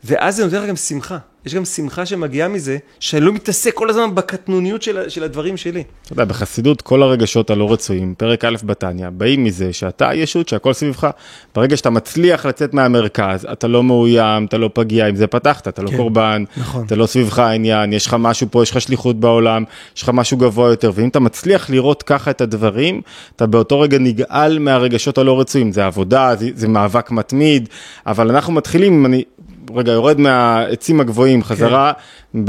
ואז זה נותן לך גם שמחה. יש גם שמחה שמגיעה מזה, שאני לא מתעסק כל הזמן בקטנוניות של, של הדברים שלי. אתה יודע, בחסידות כל הרגשות הלא רצויים, פרק א' בתניא, באים מזה שאתה הישות, שהכל סביבך. ברגע שאתה מצליח לצאת מהמרכז, אתה לא מאוים, אתה לא פגיע, עם זה פתחת, אתה לא כן, קורבן, נכון. אתה לא סביבך העניין, יש לך משהו פה, יש לך שליחות בעולם, יש לך משהו גבוה יותר, ואם אתה מצליח לראות ככה את הדברים, אתה באותו רגע נגאל מהרגשות הלא רצויים. זה עבודה, זה, זה מאבק מתמיד, אבל אנחנו מתחילים, אני רגע, יורד מהעצים הגבוהים חזרה, כן.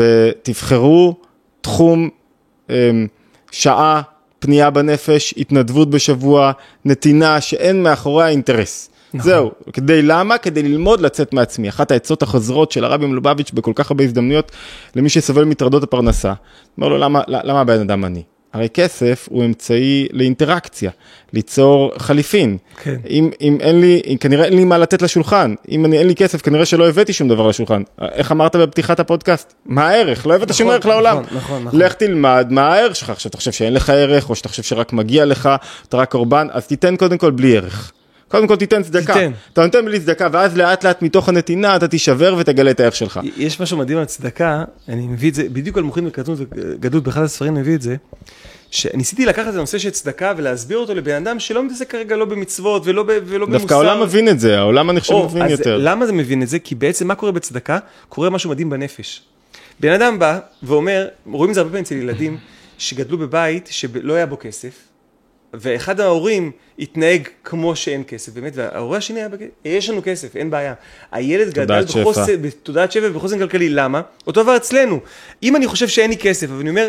תבחרו תחום, אמ, שעה, פנייה בנפש, התנדבות בשבוע, נתינה שאין מאחוריה אינטרס. נכון. זהו, כדי למה? כדי ללמוד לצאת מעצמי. אחת העצות החוזרות של הרבי מלובביץ' בכל כך הרבה הזדמנויות למי שסובל מטרדות הפרנסה. אומר לו, למה, למה הבן אדם עני? הרי כסף הוא אמצעי לאינטראקציה, ליצור חליפין. כן. אם, אם אין לי, כנראה אין לי מה לתת לשולחן. אם אני, אין לי כסף, כנראה שלא הבאתי שום דבר לשולחן. איך אמרת בפתיחת הפודקאסט? מה הערך? לא הבאת נכון, שום ערך נכון, לעולם. נכון, נכון. לך תלמד מה הערך שלך. עכשיו אתה חושב שאין לך ערך, או שאתה חושב שרק מגיע לך, אתה רק קורבן, אז תיתן קודם כל בלי ערך. קודם כל תיתן צדקה, תיתן. אתה נותן בלי צדקה ואז לאט לאט מתוך הנתינה אתה תישבר ותגלה את הערך שלך. יש משהו מדהים על צדקה, אני מביא את זה, בדיוק על מוחין וגדלות, באחד הספרים מביא את זה, שניסיתי לקחת את הנושא של צדקה ולהסביר אותו לבן אדם שלא מתעסק כרגע לא במצוות ולא, ולא במוסר. דווקא העולם מבין את זה, העולם אני חושב מבין יותר. למה זה מבין את זה? כי בעצם מה קורה בצדקה? קורה משהו מדהים בנפש. בן אדם בא ואומר, רואים את זה הרבה פעמים אצל ילדים <clears throat> שגדלו בבית שלא היה בו כסף, ואחד ההורים התנהג כמו שאין כסף, באמת, וההורה השני היה בכסף, יש לנו כסף, אין בעיה. הילד גדל בחוסן, בתודעת שפע ובחוסן כלכלי, למה? אותו דבר אצלנו. אם אני חושב שאין לי כסף, אבל אני אומר,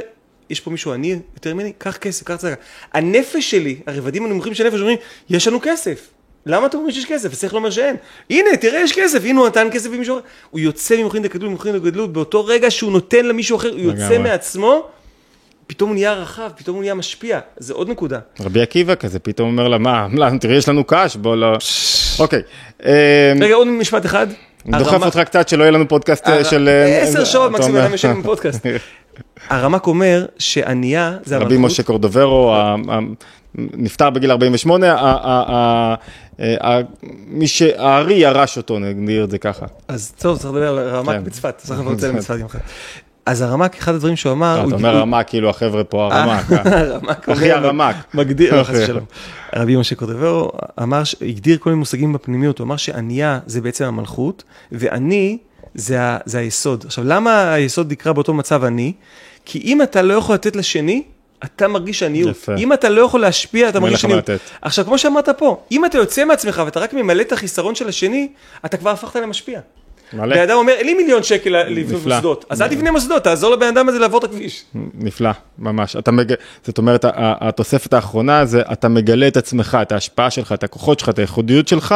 יש פה מישהו עני יותר ממני, קח כסף, קח צדקה. הנפש שלי, הרבדים הנמוכים של הנפש אומרים, יש לנו כסף. למה אתה אומר שיש כסף? השכל אומר שאין. הנה, תראה, יש כסף, הנה הוא נתן כסף למישהו אחר. הוא יוצא ממוחין דקדלות, ממוחין דקדלות, באותו רגע שהוא נותן למישהו אחר, הוא יוצא מעצמו פתאום הוא נהיה רחב, פתאום הוא נהיה משפיע, זה עוד נקודה. רבי עקיבא כזה, פתאום אומר לה, מה, תראי, יש לנו קש, בוא לא... אוקיי. אמ, רגע, עוד משפט אחד. אני דוחף הרמ"ק- אותך קצת שלא יהיה לנו פודקאסט אה, הר- של... אה, עשר אה, שעות מקסימום. אדם יושב עם פודקאסט. <laughs> הרמ"ק אומר שענייה זה המלכות. רבי משה קורדוברו, נפטר בגיל 48, ה- ה- ה- ה- מי ש... הארי ירש אותו, נגדיר את זה ככה. אז טוב, צריך לדבר על הרמ"ק. בצפת, צריך לצלם בצפת יום אחד. אז הרמ"ק, אחד הדברים שהוא אמר, אה, אתה אומר רמ"ק, כאילו החבר'ה פה הרמ"ק. אה. <laughs> הרמ"ק אחי הרמ"ק. מגדיר, לא, חס. <laughs> ושלום. רבי משה קורדברו אמר, הגדיר כל מיני מושגים בפנימיות, הוא אמר שענייה זה בעצם המלכות, ועני זה היסוד. עכשיו, למה היסוד נקרא באותו מצב עני? כי אם אתה לא יכול לתת לשני, אתה מרגיש עניות. יפה. אם אתה לא יכול להשפיע, אתה מרגיש עניות. עכשיו, כמו שאמרת פה, אם אתה יוצא מעצמך ואתה רק ממלא את החיסרון של השני, אתה כבר הפכת למשפיע. מלא. בן אדם אומר, אין לי מיליון שקל לבנות. מוסדות, אז אל תבנה מוסדות, תעזור לבן אדם הזה לעבור את הכביש. נפלא, ממש. אתה מג... זאת אומרת, התוספת האחרונה זה אתה מגלה את עצמך, את ההשפעה שלך, את הכוחות שלך, את הייחודיות שלך,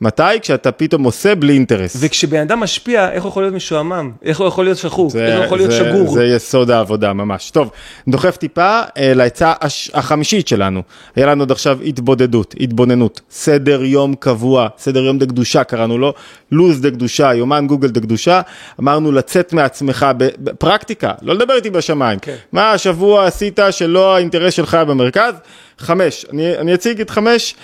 מתי? כשאתה פתאום עושה בלי אינטרס. וכשבן אדם משפיע, איך הוא יכול להיות משועמם? איך הוא יכול להיות שחוק? זה- איך הוא יכול להיות זה- שגור? זה יסוד העבודה ממש. טוב, דוחף טיפה אה, לעצה הש- החמישית שלנו. היה לנו עד עכשיו התבודדות, התבוננות, סדר יום קבוע, סדר יום דקדושה קראנו לו, לו"ז דקדושה, יומן גוגל דקדושה. אמרנו לצאת מעצמך בפרקטיקה, לא לדבר איתי בשמיים. כן. מה השבוע עשית שלא האינטרס שלך היה במרכז? חמש, אני, אני אציג את חמש.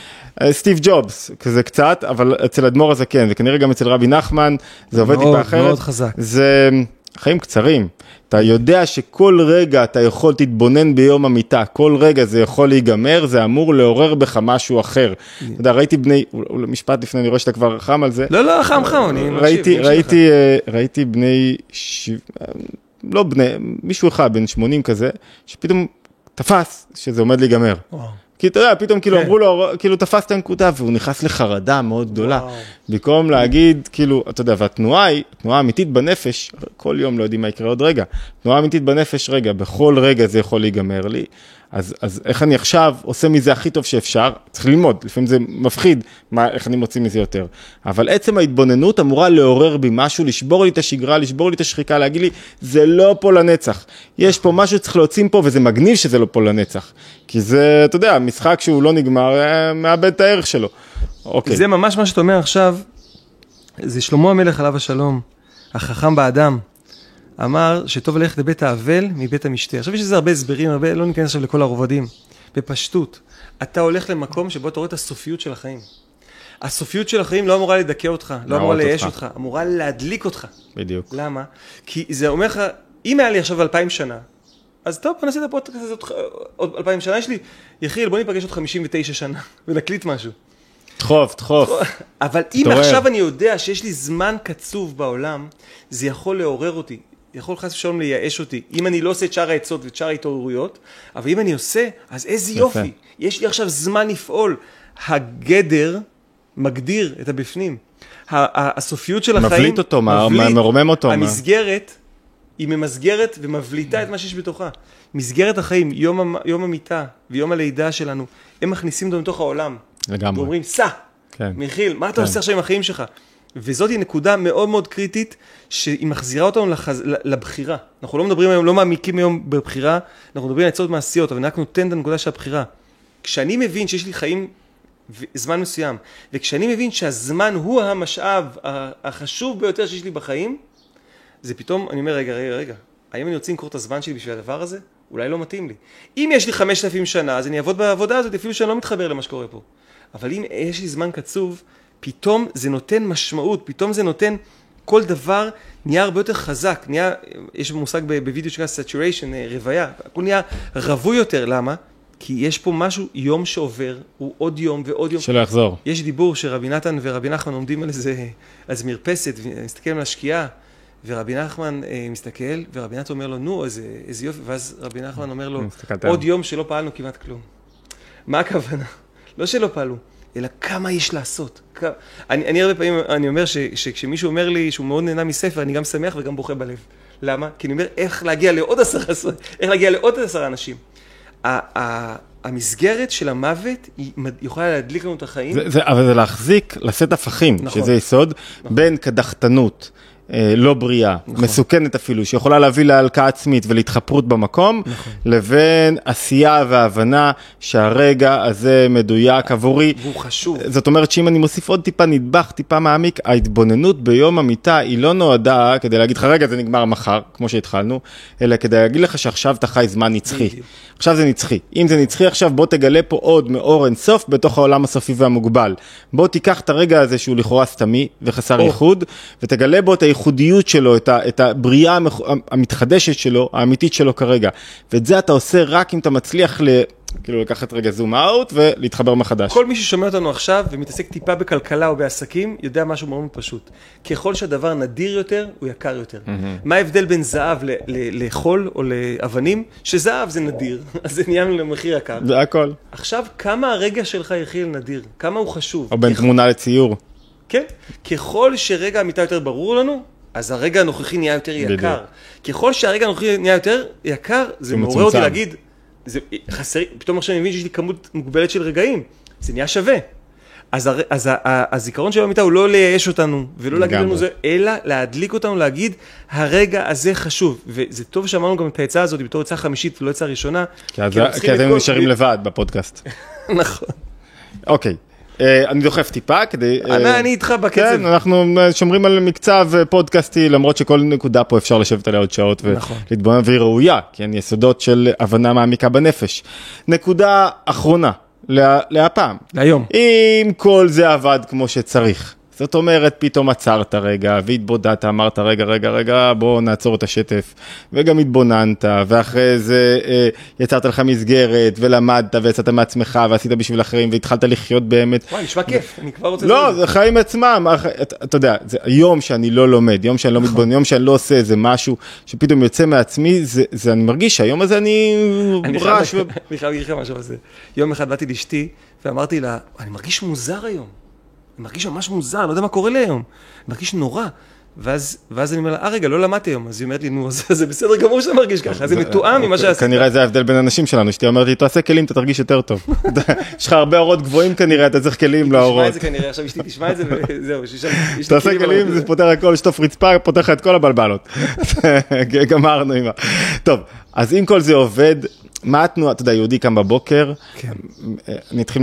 אה, סטיב ג'ובס, כזה קצת, אבל אצל אדמו"ר הזקן, וכנראה גם אצל רבי נחמן, זה עובד מאוד, טיפה אחרת. מאוד חזק. זה חיים קצרים. אתה יודע שכל רגע אתה יכול תתבונן ביום המיטה, כל רגע זה יכול להיגמר, זה אמור לעורר בך משהו אחר. אתה יודע, ראיתי בני, משפט לפני, אני רואה שאתה כבר חם על זה. לא, לא, חם חם, אני מקשיב. ראיתי, אה, בני, ש... לא בני, מישהו אחד, בן 80 כזה, שפתאום תפס שזה עומד להיגמר. כי אתה יודע, פתאום כאילו כן. אמרו לו, כאילו תפס את הנקודה, והוא נכנס לחרדה מאוד גדולה. וואו. במקום להגיד, כאילו, אתה יודע, והתנועה היא, תנועה אמיתית בנפש, כל יום לא יודעים מה יקרה עוד רגע. תנועה אמיתית בנפש, רגע, בכל רגע זה יכול להיגמר לי. אז, אז איך אני עכשיו עושה מזה הכי טוב שאפשר? צריך ללמוד, לפעמים זה מפחיד, מה, איך אני מוציא מזה יותר. אבל עצם ההתבוננות אמורה לעורר בי משהו, לשבור לי את השגרה, לשבור לי את השחיקה, להגיד לי, זה לא פה לנצח. יש פה משהו שצריך להוציא פה, וזה מגניב שזה לא פה לנצח. כי זה, אתה יודע, משחק שהוא לא נגמר, אה, מאבד את הערך שלו. אוקיי. זה ממש מה שאתה אומר עכשיו, זה שלמה המלך עליו השלום, החכם באדם, אמר שטוב ללכת לבית האבל מבית המשתה. עכשיו יש לזה הרבה הסברים, הרבה, לא ניכנס עכשיו לכל הרובדים. בפשטות, אתה הולך למקום שבו אתה רואה את הסופיות של החיים. הסופיות של החיים לא אמורה לדכא אותך, לא אמורה לייאש אותך. אותך, אמורה להדליק אותך. בדיוק. למה? כי זה אומר לך, אם היה לי עכשיו אלפיים שנה, אז טוב, בוא נעשה את הפודקאסט הזה עוד- אלפיים שנה, יש לי, יחיאל, בוא ניפגש עוד חמישים ותשע שנה, <laughs> ונקליט משהו. דחוף, דחוף. אבל אם. עכשיו אני יודע שיש לי זמן קצוב בעולם, זה יכול לעורר אותי. יכול חס ושלום לייאש אותי, אם אני לא עושה את שאר העצות ואת שאר ההתעוררויות, אבל אם אני עושה, אז איזה יפה. יופי. יש לי עכשיו זמן לפעול. הגדר מגדיר את הבפנים. הסופיות של החיים... מבליט אותו, מה- מבליט. מרומם אותו, מה- המסגרת, היא ממסגרת ומבליטה את מה שיש בתוכה. מסגרת החיים, יום, יום המיטה ויום הלידה שלנו, הם מכניסים אותנו לתוך העולם. לגמרי. ואומרים, סע, כן. מיכיל, מה אתה כן. עושה עכשיו עם החיים שלך? וזאת נקודה מאוד מאוד קריטית, שהיא מחזירה אותנו לחז... לבחירה. אנחנו לא מדברים היום, לא מעמיקים היום בבחירה, אנחנו מדברים על עצות מעשיות, אבל אני רק נותן את הנקודה של הבחירה. כשאני מבין שיש לי חיים זמן מסוים, וכשאני מבין שהזמן הוא המשאב החשוב ביותר שיש לי בחיים, זה פתאום, אני אומר, רגע, רגע, רגע, האם אני רוצה למכור את הזמן שלי בשביל הדבר הזה? אולי לא מתאים לי. אם יש לי 5,000 שנה, אז אני אעבוד בעבודה הזאת, אפילו שאני לא מתחבר למה שקורה פה. אבל אם יש לי זמן קצוב, פתאום זה נותן משמעות, פתאום זה נותן, כל דבר נהיה הרבה יותר חזק, נהיה, יש מושג בווידאו שנקרא saturation, אה, רוויה, הכל נהיה רווי יותר, למה? כי יש פה משהו, יום שעובר, הוא עוד יום ועוד יום. שלא יחזור. יש דיבור שרבי נתן ורבי נחמן עומדים על איזה, על איזה מרפסת, ומסתכל על השקיעה, ורבי נחמן אה, מסתכל, ורבי נתן אומר לו, נו, איזה, איזה יופי, ואז רבי נחמן אומר לו, עוד. יום שלא פעלנו כמעט כלום. מה הכוונה? לא שלא פעלו, אלא כמה יש לעשות. כ... אני, אני הרבה פעמים, אני אומר ש, שכשמישהו אומר לי שהוא מאוד נהנה מספר, אני גם שמח וגם בוכה בלב. למה? כי אני אומר, איך להגיע לעוד עשרה, איך להגיע לעוד עשרה אנשים. ה- ה- המסגרת של המוות היא יכולה להדליק לנו את החיים. זה, זה, אבל זה להחזיק, לשאת הפכים, נכון. שזה יסוד, בין קדחתנות, לא בריאה, נכון. מסוכנת אפילו, שיכולה להביא להלקאה עצמית ולהתחפרות במקום, נכון. לבין עשייה והבנה שהרגע הזה מדויק עבורי. והוא חשוב. זאת אומרת שאם אני מוסיף עוד טיפה נדבך, טיפה מעמיק, ההתבוננות ביום המיטה היא לא נועדה כדי להגיד לך, רגע, זה נגמר מחר, כמו שהתחלנו, אלא כדי להגיד לך שעכשיו אתה חי זמן נצחי. עכשיו זה נצחי. אם זה נצחי עכשיו, בוא תגלה פה עוד מאור אינסוף בתוך העולם הסופי והמוגבל. בוא תיקח את הרגע הזה שהוא לכאורה סתמי וחסר ייחוד, ותגלה בו את הייחודיות שלו, את, ה, את הבריאה המתחדשת שלו, האמיתית שלו כרגע. ואת זה אתה עושה רק אם אתה מצליח ל... כאילו לקחת רגע זום אאוט ולהתחבר מחדש. כל מי ששומע אותנו עכשיו ומתעסק טיפה בכלכלה או בעסקים, יודע משהו מאוד פשוט. ככל שהדבר נדיר יותר, הוא יקר יותר. Mm-hmm. מה ההבדל בין זהב לחול או לאבנים? שזהב זה נדיר, <laughs> אז זה נהיה למחיר יקר. זה הכל. עכשיו, כמה הרגע שלך יחיל נדיר? כמה הוא חשוב? או בין. תמונה לציור. כן. ככל שרגע המיטה יותר ברור לנו, אז הרגע הנוכחי נהיה יותר יקר. בדיוק. ככל שהרגע הנוכחי נהיה יותר יקר, זה מעורר אותי להגיד, זה חסר, פתאום עכשיו אני מבין שיש לי כמות מוגבלת של רגעים, זה נהיה שווה. אז, הר, אז הזיכרון של המיטה הוא לא לייאש אותנו, ולא להגיד לנו זה, אלא להדליק אותנו, להגיד, הרגע הזה חשוב. וזה טוב שאמרנו גם את העצה הזאת בתור עצה חמישית ולא עצה ראשונה. כי, כי אתם נשארים לבד בפודקאסט. <laughs> נכון. אוקיי. אה, אני דוחף טיפה כדי... אה, אני איתך בקצב. כן, אנחנו שומרים על מקצב פודקאסטי, למרות שכל נקודה פה אפשר לשבת עליה עוד שעות נכון. ולהתבונן, והיא ראויה, כן, יסודות של הבנה מעמיקה בנפש. נקודה אחרונה, להפעם. להיום. אם כל זה עבד כמו שצריך. זאת אומרת, פתאום עצרת רגע והתבודדת, אמרת, רגע, רגע, רגע, בוא נעצור את השטף. וגם התבוננת, ואחרי זה אה, יצרת לך מסגרת, ולמדת, ויצאת מעצמך, ועשית בשביל אחרים, והתחלת לחיות באמת. וואי, נשמע כיף, אני כבר רוצה... לא, זה חיים עצמם, אתה, אתה יודע, זה יום שאני לא לומד, יום שאני לא נכון. מתבונן, יום שאני לא עושה איזה משהו שפתאום יוצא מעצמי, זה, זה אני מרגיש שהיום הזה אני. אני חייב להגיד לך משהו על זה. יום אחד באתי לאשתי, ואמרתי לה, אני מרגיש מוזר היום. אני מרגיש ממש מוזר, לא יודע מה קורה לי היום. אני מרגיש נורא. ואז, ואז אני אומר לה, אה רגע, לא למדתי היום. אז היא אומרת לי, נו, זה, זה בסדר גמור שאתה מרגיש ככה, זה מתואם ממה שעשית. כנראה זה ההבדל בין אנשים שלנו, שאתה אומרת לי, תעשה כלים, אתה תרגיש יותר טוב. <laughs> יש לך הרבה אורות גבוהים כנראה, אתה צריך כלים לאורות. תשמע את זה כנראה, עכשיו אשתי תשמע את זה, וזהו, תעשה כלים, זה פותר הכל, שטוף רצפה, פותר לך את כל הבלבלות. <laughs> גמרנו עם ה... טוב, אז אם כל זה עובד, מה התנועה, אתה יודע, יהודי קם בבוקר, כן. אני אתחיל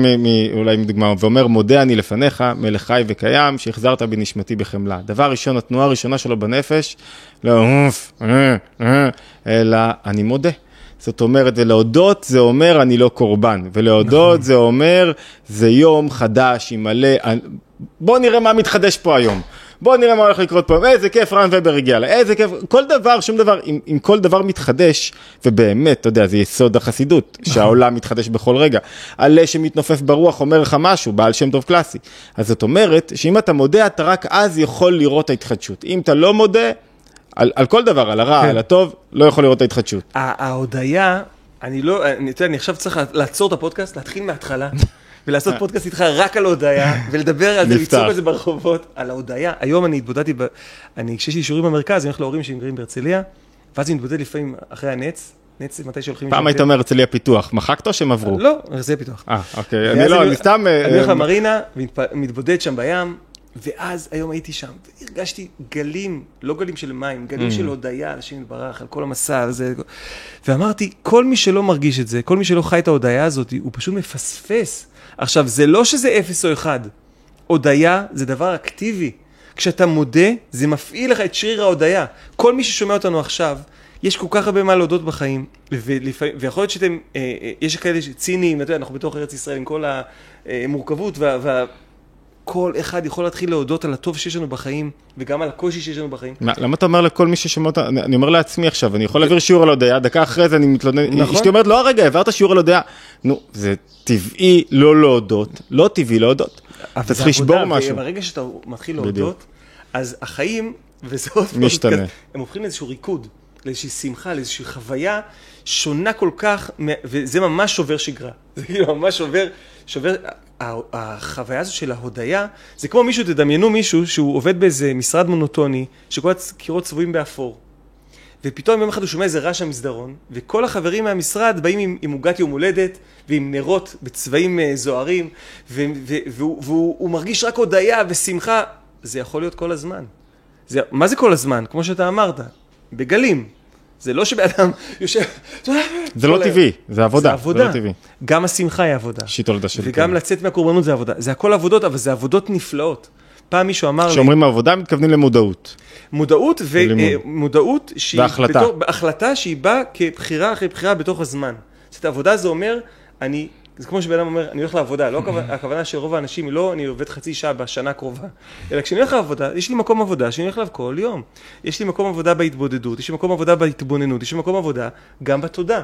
אולי מדוגמה, ואומר, מודה אני לפניך, מלך חי וקיים, שהחזרת בנשמתי בחמלה. דבר ראשון, התנועה הראשונה שלו בנפש, לא אוף, אה, אה, אלא אני מודה. זאת אומרת, ולהודות זה אומר אני לא קורבן, ולהודות נכון. זה אומר זה יום חדש עם מלא, בוא נראה מה מתחדש פה היום. בוא נראה מה הולך לקרות פה, איזה כיף רן ובר הגיע לה, איזה כיף, כל דבר, שום דבר, אם, אם כל דבר מתחדש, ובאמת, אתה יודע, זה יסוד החסידות, נכון. שהעולם מתחדש בכל רגע. עלה שמתנופף ברוח אומר לך משהו, בעל שם טוב קלאסי. אז זאת אומרת, שאם אתה מודה, אתה רק אז יכול לראות ההתחדשות. אם אתה לא מודה, על, על כל דבר, על הרע, כן. על הטוב, לא יכול לראות את ההתחדשות. ההודיה, אני לא, אני, אתה יודע, אני עכשיו צריך לעצור את הפודקאסט, להתחיל מההתחלה. ולעשות אה. פודקאסט איתך רק על הודיה, ולדבר על זה, לצעוק על זה ברחובות, על ההודיה. היום אני התבודדתי, אני, כשיש לי אישורים במרכז, אני הולך להורים שהם גרים בהרצליה, ואז אני מתבודד לפעמים אחרי הנץ, נץ מתי שהולכים... פעם היית אומר הרצליה פיתוח, מחקת או שהם עברו? לא, הרצליה פיתוח. אה, אוקיי, אני לא, אני סתם... אני הולך אה, למרינה, מתבודד שם בים, ואז היום הייתי שם, והרגשתי גלים, לא גלים של מים, גלים mm. של הודיה, אנשים יתברך, על כל המסע הזה. ואמרתי, כל מי שלא מרגיש את זה, כל מי שלא חי את ההודיה הזאת, הוא פשוט מפספס. עכשיו, זה לא שזה אפס או אחד. הודיה זה דבר אקטיבי. כשאתה מודה, זה מפעיל לך את שריר ההודיה. כל מי ששומע אותנו עכשיו, יש כל כך הרבה מה להודות בחיים, ולפע... ויכול להיות שאתם, אה, אה, יש כאלה ציניים, אתה יודע, אנחנו בתוך ארץ ישראל עם כל המורכבות וה... וה... כל אחד יכול להתחיל להודות על הטוב שיש לנו בחיים, וגם על הקושי שיש לנו בחיים. מה, למה אתה אומר לכל מי ששומע אותה, אני, אומר לעצמי עכשיו, אני יכול להעביר שיעור על הודעה, דקה אחרי זה אני מתלונן, נכון. אשתי אומרת, לא הרגע, העברת שיעור על הודעה. נו, זה טבעי לא להודות, לא טבעי להודות. אתה צריך לשבור משהו. ברגע שאתה מתחיל להודות, אז החיים, וזה עוד פעם, משתנה. הם הופכים לאיזשהו ריקוד, לאיזושהי שמחה, לאיזושהי חוויה שונה כל כך, וזה ממש שובר שגרה. <laughs> זה כאילו ממש שובר, שובר, החוויה הזו של ההודיה, זה כמו מישהו, תדמיינו מישהו שהוא עובד באיזה משרד מונוטוני, שכל הקירות צבועים באפור. ופתאום יום אחד הוא שומע איזה רעש המסדרון, וכל החברים מהמשרד באים עם עוגת יום הולדת, ועם נרות בצבעים אה, זוהרים, והוא, והוא, והוא מרגיש רק הודיה ושמחה. זה יכול להיות כל הזמן. זה, מה זה כל הזמן? כמו שאתה אמרת, בגלים. זה לא שבן אדם יושב... זה לא טבעי, זה עבודה. זה עבודה. זה לא טבעי. גם השמחה היא עבודה. אישית הולדה של וגם לצאת מהקורבנות זה עבודה. זה הכל עבודות, אבל זה עבודות נפלאות. פעם מישהו אמר לי, כשאומרים עבודה, מתכוונים למודעות. מודעות. ומודעות שהיא... והחלטה. בתור, החלטה שהיא באה כבחירה אחרי בחירה בתוך הזמן. זאת אומרת, עבודה זה אומר, אני... זה כמו שבן אדם אומר, אני הולך לעבודה, לא הכוונה, <laughs> של רוב האנשים היא לא אני עובד חצי שעה בשנה הקרובה, אלא כשאני הולך לעבודה, יש לי מקום עבודה שאני הולך אליו כל יום. יש לי מקום עבודה בהתבודדות, יש לי מקום עבודה בהתבוננות, יש לי מקום עבודה גם בתודה.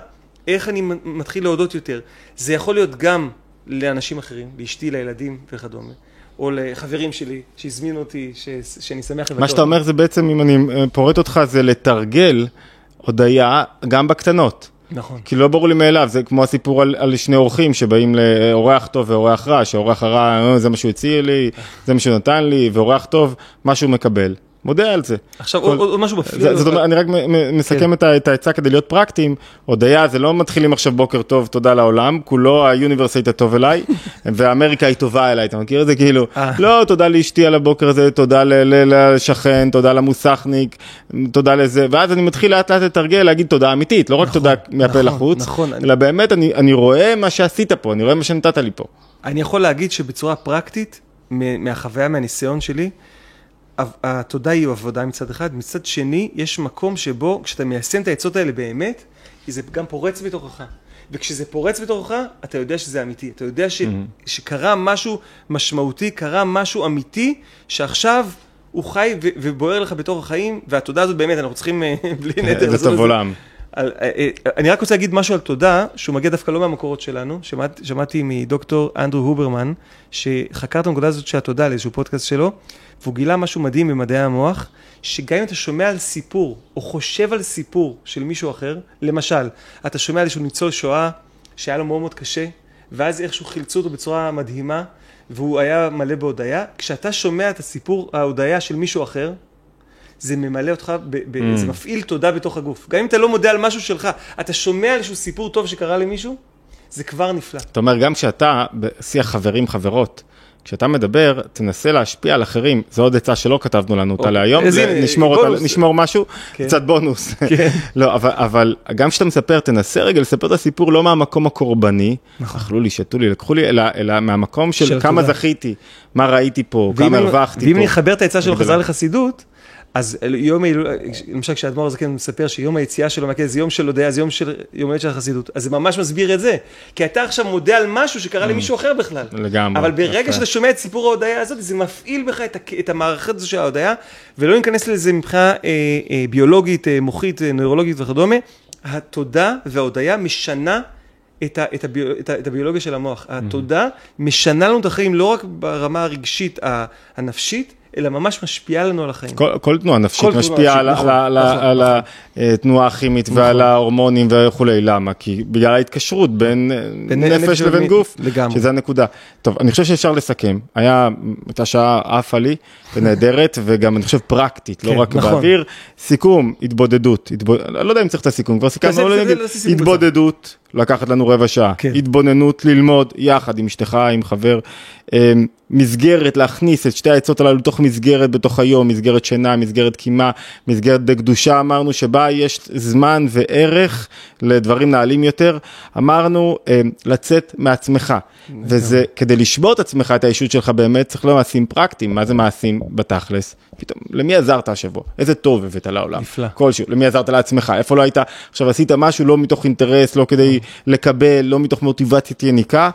איך אני מתחיל להודות יותר. זה יכול להיות גם לאנשים אחרים, לאשתי, לילדים וכדומה, או לחברים שלי שהזמינו אותי, ש... שאני שמח לבקר מה שאתה אומר זה בעצם, אם אני אה, פורט אותך, זה לתרגל הודיה גם בקטנות. נכון. כי לא ברור לי מאליו, זה כמו הסיפור על, על שני אורחים שבאים לאורח טוב ואורח רע, שאורח הרע, "אה, זה מה שהוא הציע לי, זה מה שהוא נתן לי, ואורח טוב, מה שהוא מקבל. מודה על זה. עכשיו כל- עוד, משהו. זה- זאת אומרת, אני רק מ- מסכם כן. את העצה כדי להיות פרקטיים. הודיה זה לא מתחילים עכשיו בוקר טוב, תודה לעולם, כולו היוניברס היית טוב אליי, <laughs> ואמריקה היא טובה אליי, אתה מכיר את זה? כאילו, אה. לא, תודה לאשתי על הבוקר הזה, תודה לשכן, תודה למוסכניק, תודה לזה, ואז אני מתחיל לאט לאט לתרגל, להגיד תודה אמיתית, לא רק תודה מהפה נכון, לחוץ, נכון. אלא באמת אני אני רואה מה שעשית פה, אני רואה מה שנתת לי פה. אני יכול להגיד שבצורה פרקטית, מהחוויה, מהניסיון שלי, התודה היא עבודה מצד אחד, מצד שני, יש מקום שבו כשאתה מיישם את העצות האלה באמת, זה גם פורץ בתוכך. וכשזה פורץ בתוכך, אתה יודע שזה אמיתי. אתה יודע ש... שקרה משהו משמעותי, קרה משהו אמיתי, שעכשיו הוא חי ו- ובוער לך בתוך החיים, והתודה הזאת באמת, אנחנו צריכים אה, <laughs> בלי נדר זה טוב עולם. על, אה, אה, אני רק רוצה להגיד משהו על תודה, שהוא מגיע דווקא לא מהמקורות שלנו. שמעת, שמעתי מדוקטור אנדרו הוברמן, שחקר את הנקודה הזאת של התודה לאיזשהו פודקאסט שלו, והוא גילה משהו מדהים במדעי המוח, שגם אם אתה שומע על סיפור, או חושב על סיפור של מישהו אחר, למשל, אתה שומע על איזשהו ניצול שואה, שהיה לו מאוד מאוד קשה, ואז איכשהו חילצו אותו בצורה מדהימה, והוא היה מלא בהודיה, כשאתה שומע את הסיפור, ההודיה של מישהו אחר, זה ממלא אותך, ב- ב- Mm. זה מפעיל תודה בתוך הגוף. גם אם אתה לא מודה על משהו שלך, אתה שומע איזשהו סיפור טוב שקרה למישהו, זה כבר נפלא. אתה אומר, גם כשאתה בשיח חברים, חברות, כשאתה מדבר, תנסה להשפיע על אחרים. זו עוד עצה שלא כתבנו לנו אותה או, להיום, הנה, נשמור, אותה. נשמור משהו, כן. קצת בונוס. <laughs> כן. לא, אבל, אבל גם כשאתה מספר, תנסה רגע לספר את הסיפור לא מהמקום הקורבני, אכלו לי, שתו לי, לקחו לי, אלא, אלא מהמקום של, נכון. של כמה תודה. זכיתי, מה ראיתי פה, ואם כמה הרווחתי ואם פה. אני אחבר את העצה שלו. חזרה לחסידות, אז יום ההילולה, למשל כשאדמו"ר הזקן מספר שיום היציאה שלו מהכלא זה יום של הודיה, זה יום של יום הולדת של החסידות, אז זה ממש מסביר את זה. כי אתה עכשיו מודה על משהו שקרה למישהו אחר בכלל. לגמרי, אבל ברגע. שאתה שומע את סיפור ההודיה הזאת, זה מפעיל בך את, את המערכת הזו של ההודיה, ולא ניכנס לזה מבחינה אה, אה, ביולוגית, אה, מוחית, אה, נוירולוגית וכדומה, התודה וההודיה משנה את, ה, את, הביו, את, ה, את הביולוגיה של המוח. התודה משנה לנו את החיים לא רק ברמה הרגשית הנפשית, אלא ממש משפיעה לנו על החיים. כל, כל תנועה נפשית כל תנועה משפיעה על, נפשית, על, נכון, על, נכון, על נכון. התנועה הכימית ועל ההורמונים וכולי, למה? כי בגלל ההתקשרות בין, בין נפש נפש לבין גוף, לגמרי. שזה הנקודה. טוב, אני חושב שאפשר לסכם, היה, הייתה שעה עפה לי ונהדרת וגם אני חושב פרקטית, לא כן, רק נכון. באוויר. סיכום, התבודדות, התבוד... לא יודע אם צריך את הסיכום, כבר סיכמנו, תעשה- נגיד, התבודדות, לקחת לנו רבע שעה, כן. התבוננות, ללמוד יחד עם אשתך, עם חבר, אמ, מסגרת, להכניס את שתי העצות הללו לתוך מסגרת בתוך היום, מסגרת שינה, מסגרת קימה, מסגרת בקדושה, אמרנו שבה יש זמן וערך לדברים נעלים יותר, אמרנו אמ, לצאת מעצמך, וזה כדי לשבור את עצמך, את האישות שלך באמת, צריך לא מעשים פרקטיים, מה זה מעשים בתכלס? פתאום, למי עזרת השבוע? איזה טוב הבאת לעולם? נפלא. כלשהו, למי עזרת לעצמך? איפה לא היית, עכשיו עשית משהו לא מתוך אינטרס, לא כדי לקבל, לא מתוך מוטיבציית יניקה,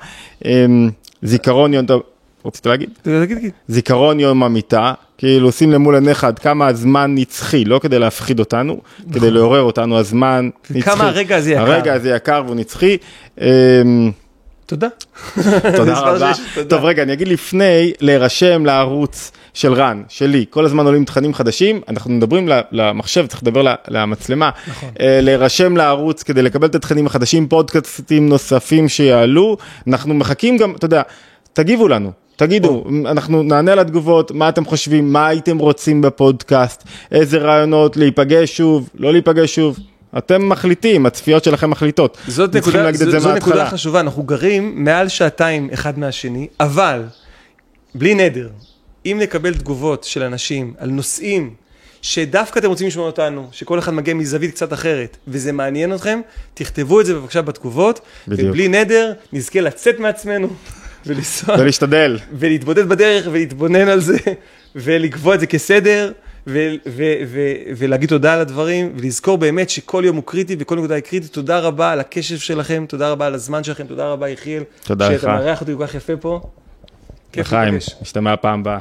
אמ, זיכרון יום, טוב, רצית להגיד? תגיד, תגיד. זיכרון יום המיטה, כאילו שים למול עיניך עד כמה הזמן נצחי, לא כדי להפחיד אותנו, כדי לעורר אותנו, הזמן נצחי. וכמה הרגע הזה יקר. הרגע הזה יקר והוא נצחי. אמ, תודה. תודה רבה. טוב רגע, אני אגיד לפני, להירשם לערוץ של רן, שלי, כל הזמן עולים תכנים חדשים, אנחנו מדברים למחשב, צריך לדבר למצלמה. נכון. אה, להירשם לערוץ כדי לקבל את התכנים החדשים, פודקאסטים נוספים שיעלו, אנחנו מחכים גם, אתה יודע, תגיבו לנו. תגידו, אנחנו נענה על התגובות, מה אתם חושבים, מה הייתם רוצים בפודקאסט, איזה רעיונות, להיפגש שוב, לא להיפגש שוב, אתם מחליטים, הצפיות שלכם מחליטות. זאת נקודה, להגיד את זה זו, זו מההתחלה. נקודה חשובה, אנחנו גרים מעל שעתיים אחד מהשני, אבל, בלי נדר, אם נקבל תגובות של אנשים על נושאים שדווקא אתם רוצים לשמוע אותנו, שכל אחד מגיע מזווית קצת אחרת, וזה מעניין אתכם, תכתבו את זה בבקשה בתגובות, בדיוק. ובלי נדר, נזכה לצאת מעצמנו, ולנסוע, ולהשתדל. ולהתבודד בדרך, ולהתבונן על זה, <laughs> ולקבוע את זה כסדר, ו- ו- ו- ולהגיד תודה על הדברים, ולזכור באמת שכל יום הוא קריטי וכל נקודה היא קריטית. תודה רבה על הקשב שלכם, תודה רבה על הזמן שלכם, תודה רבה יחיאל. תודה לך. שאתה מארח אותי כל כך יפה פה. כיף לחיים. נשתמע פעם הבאה.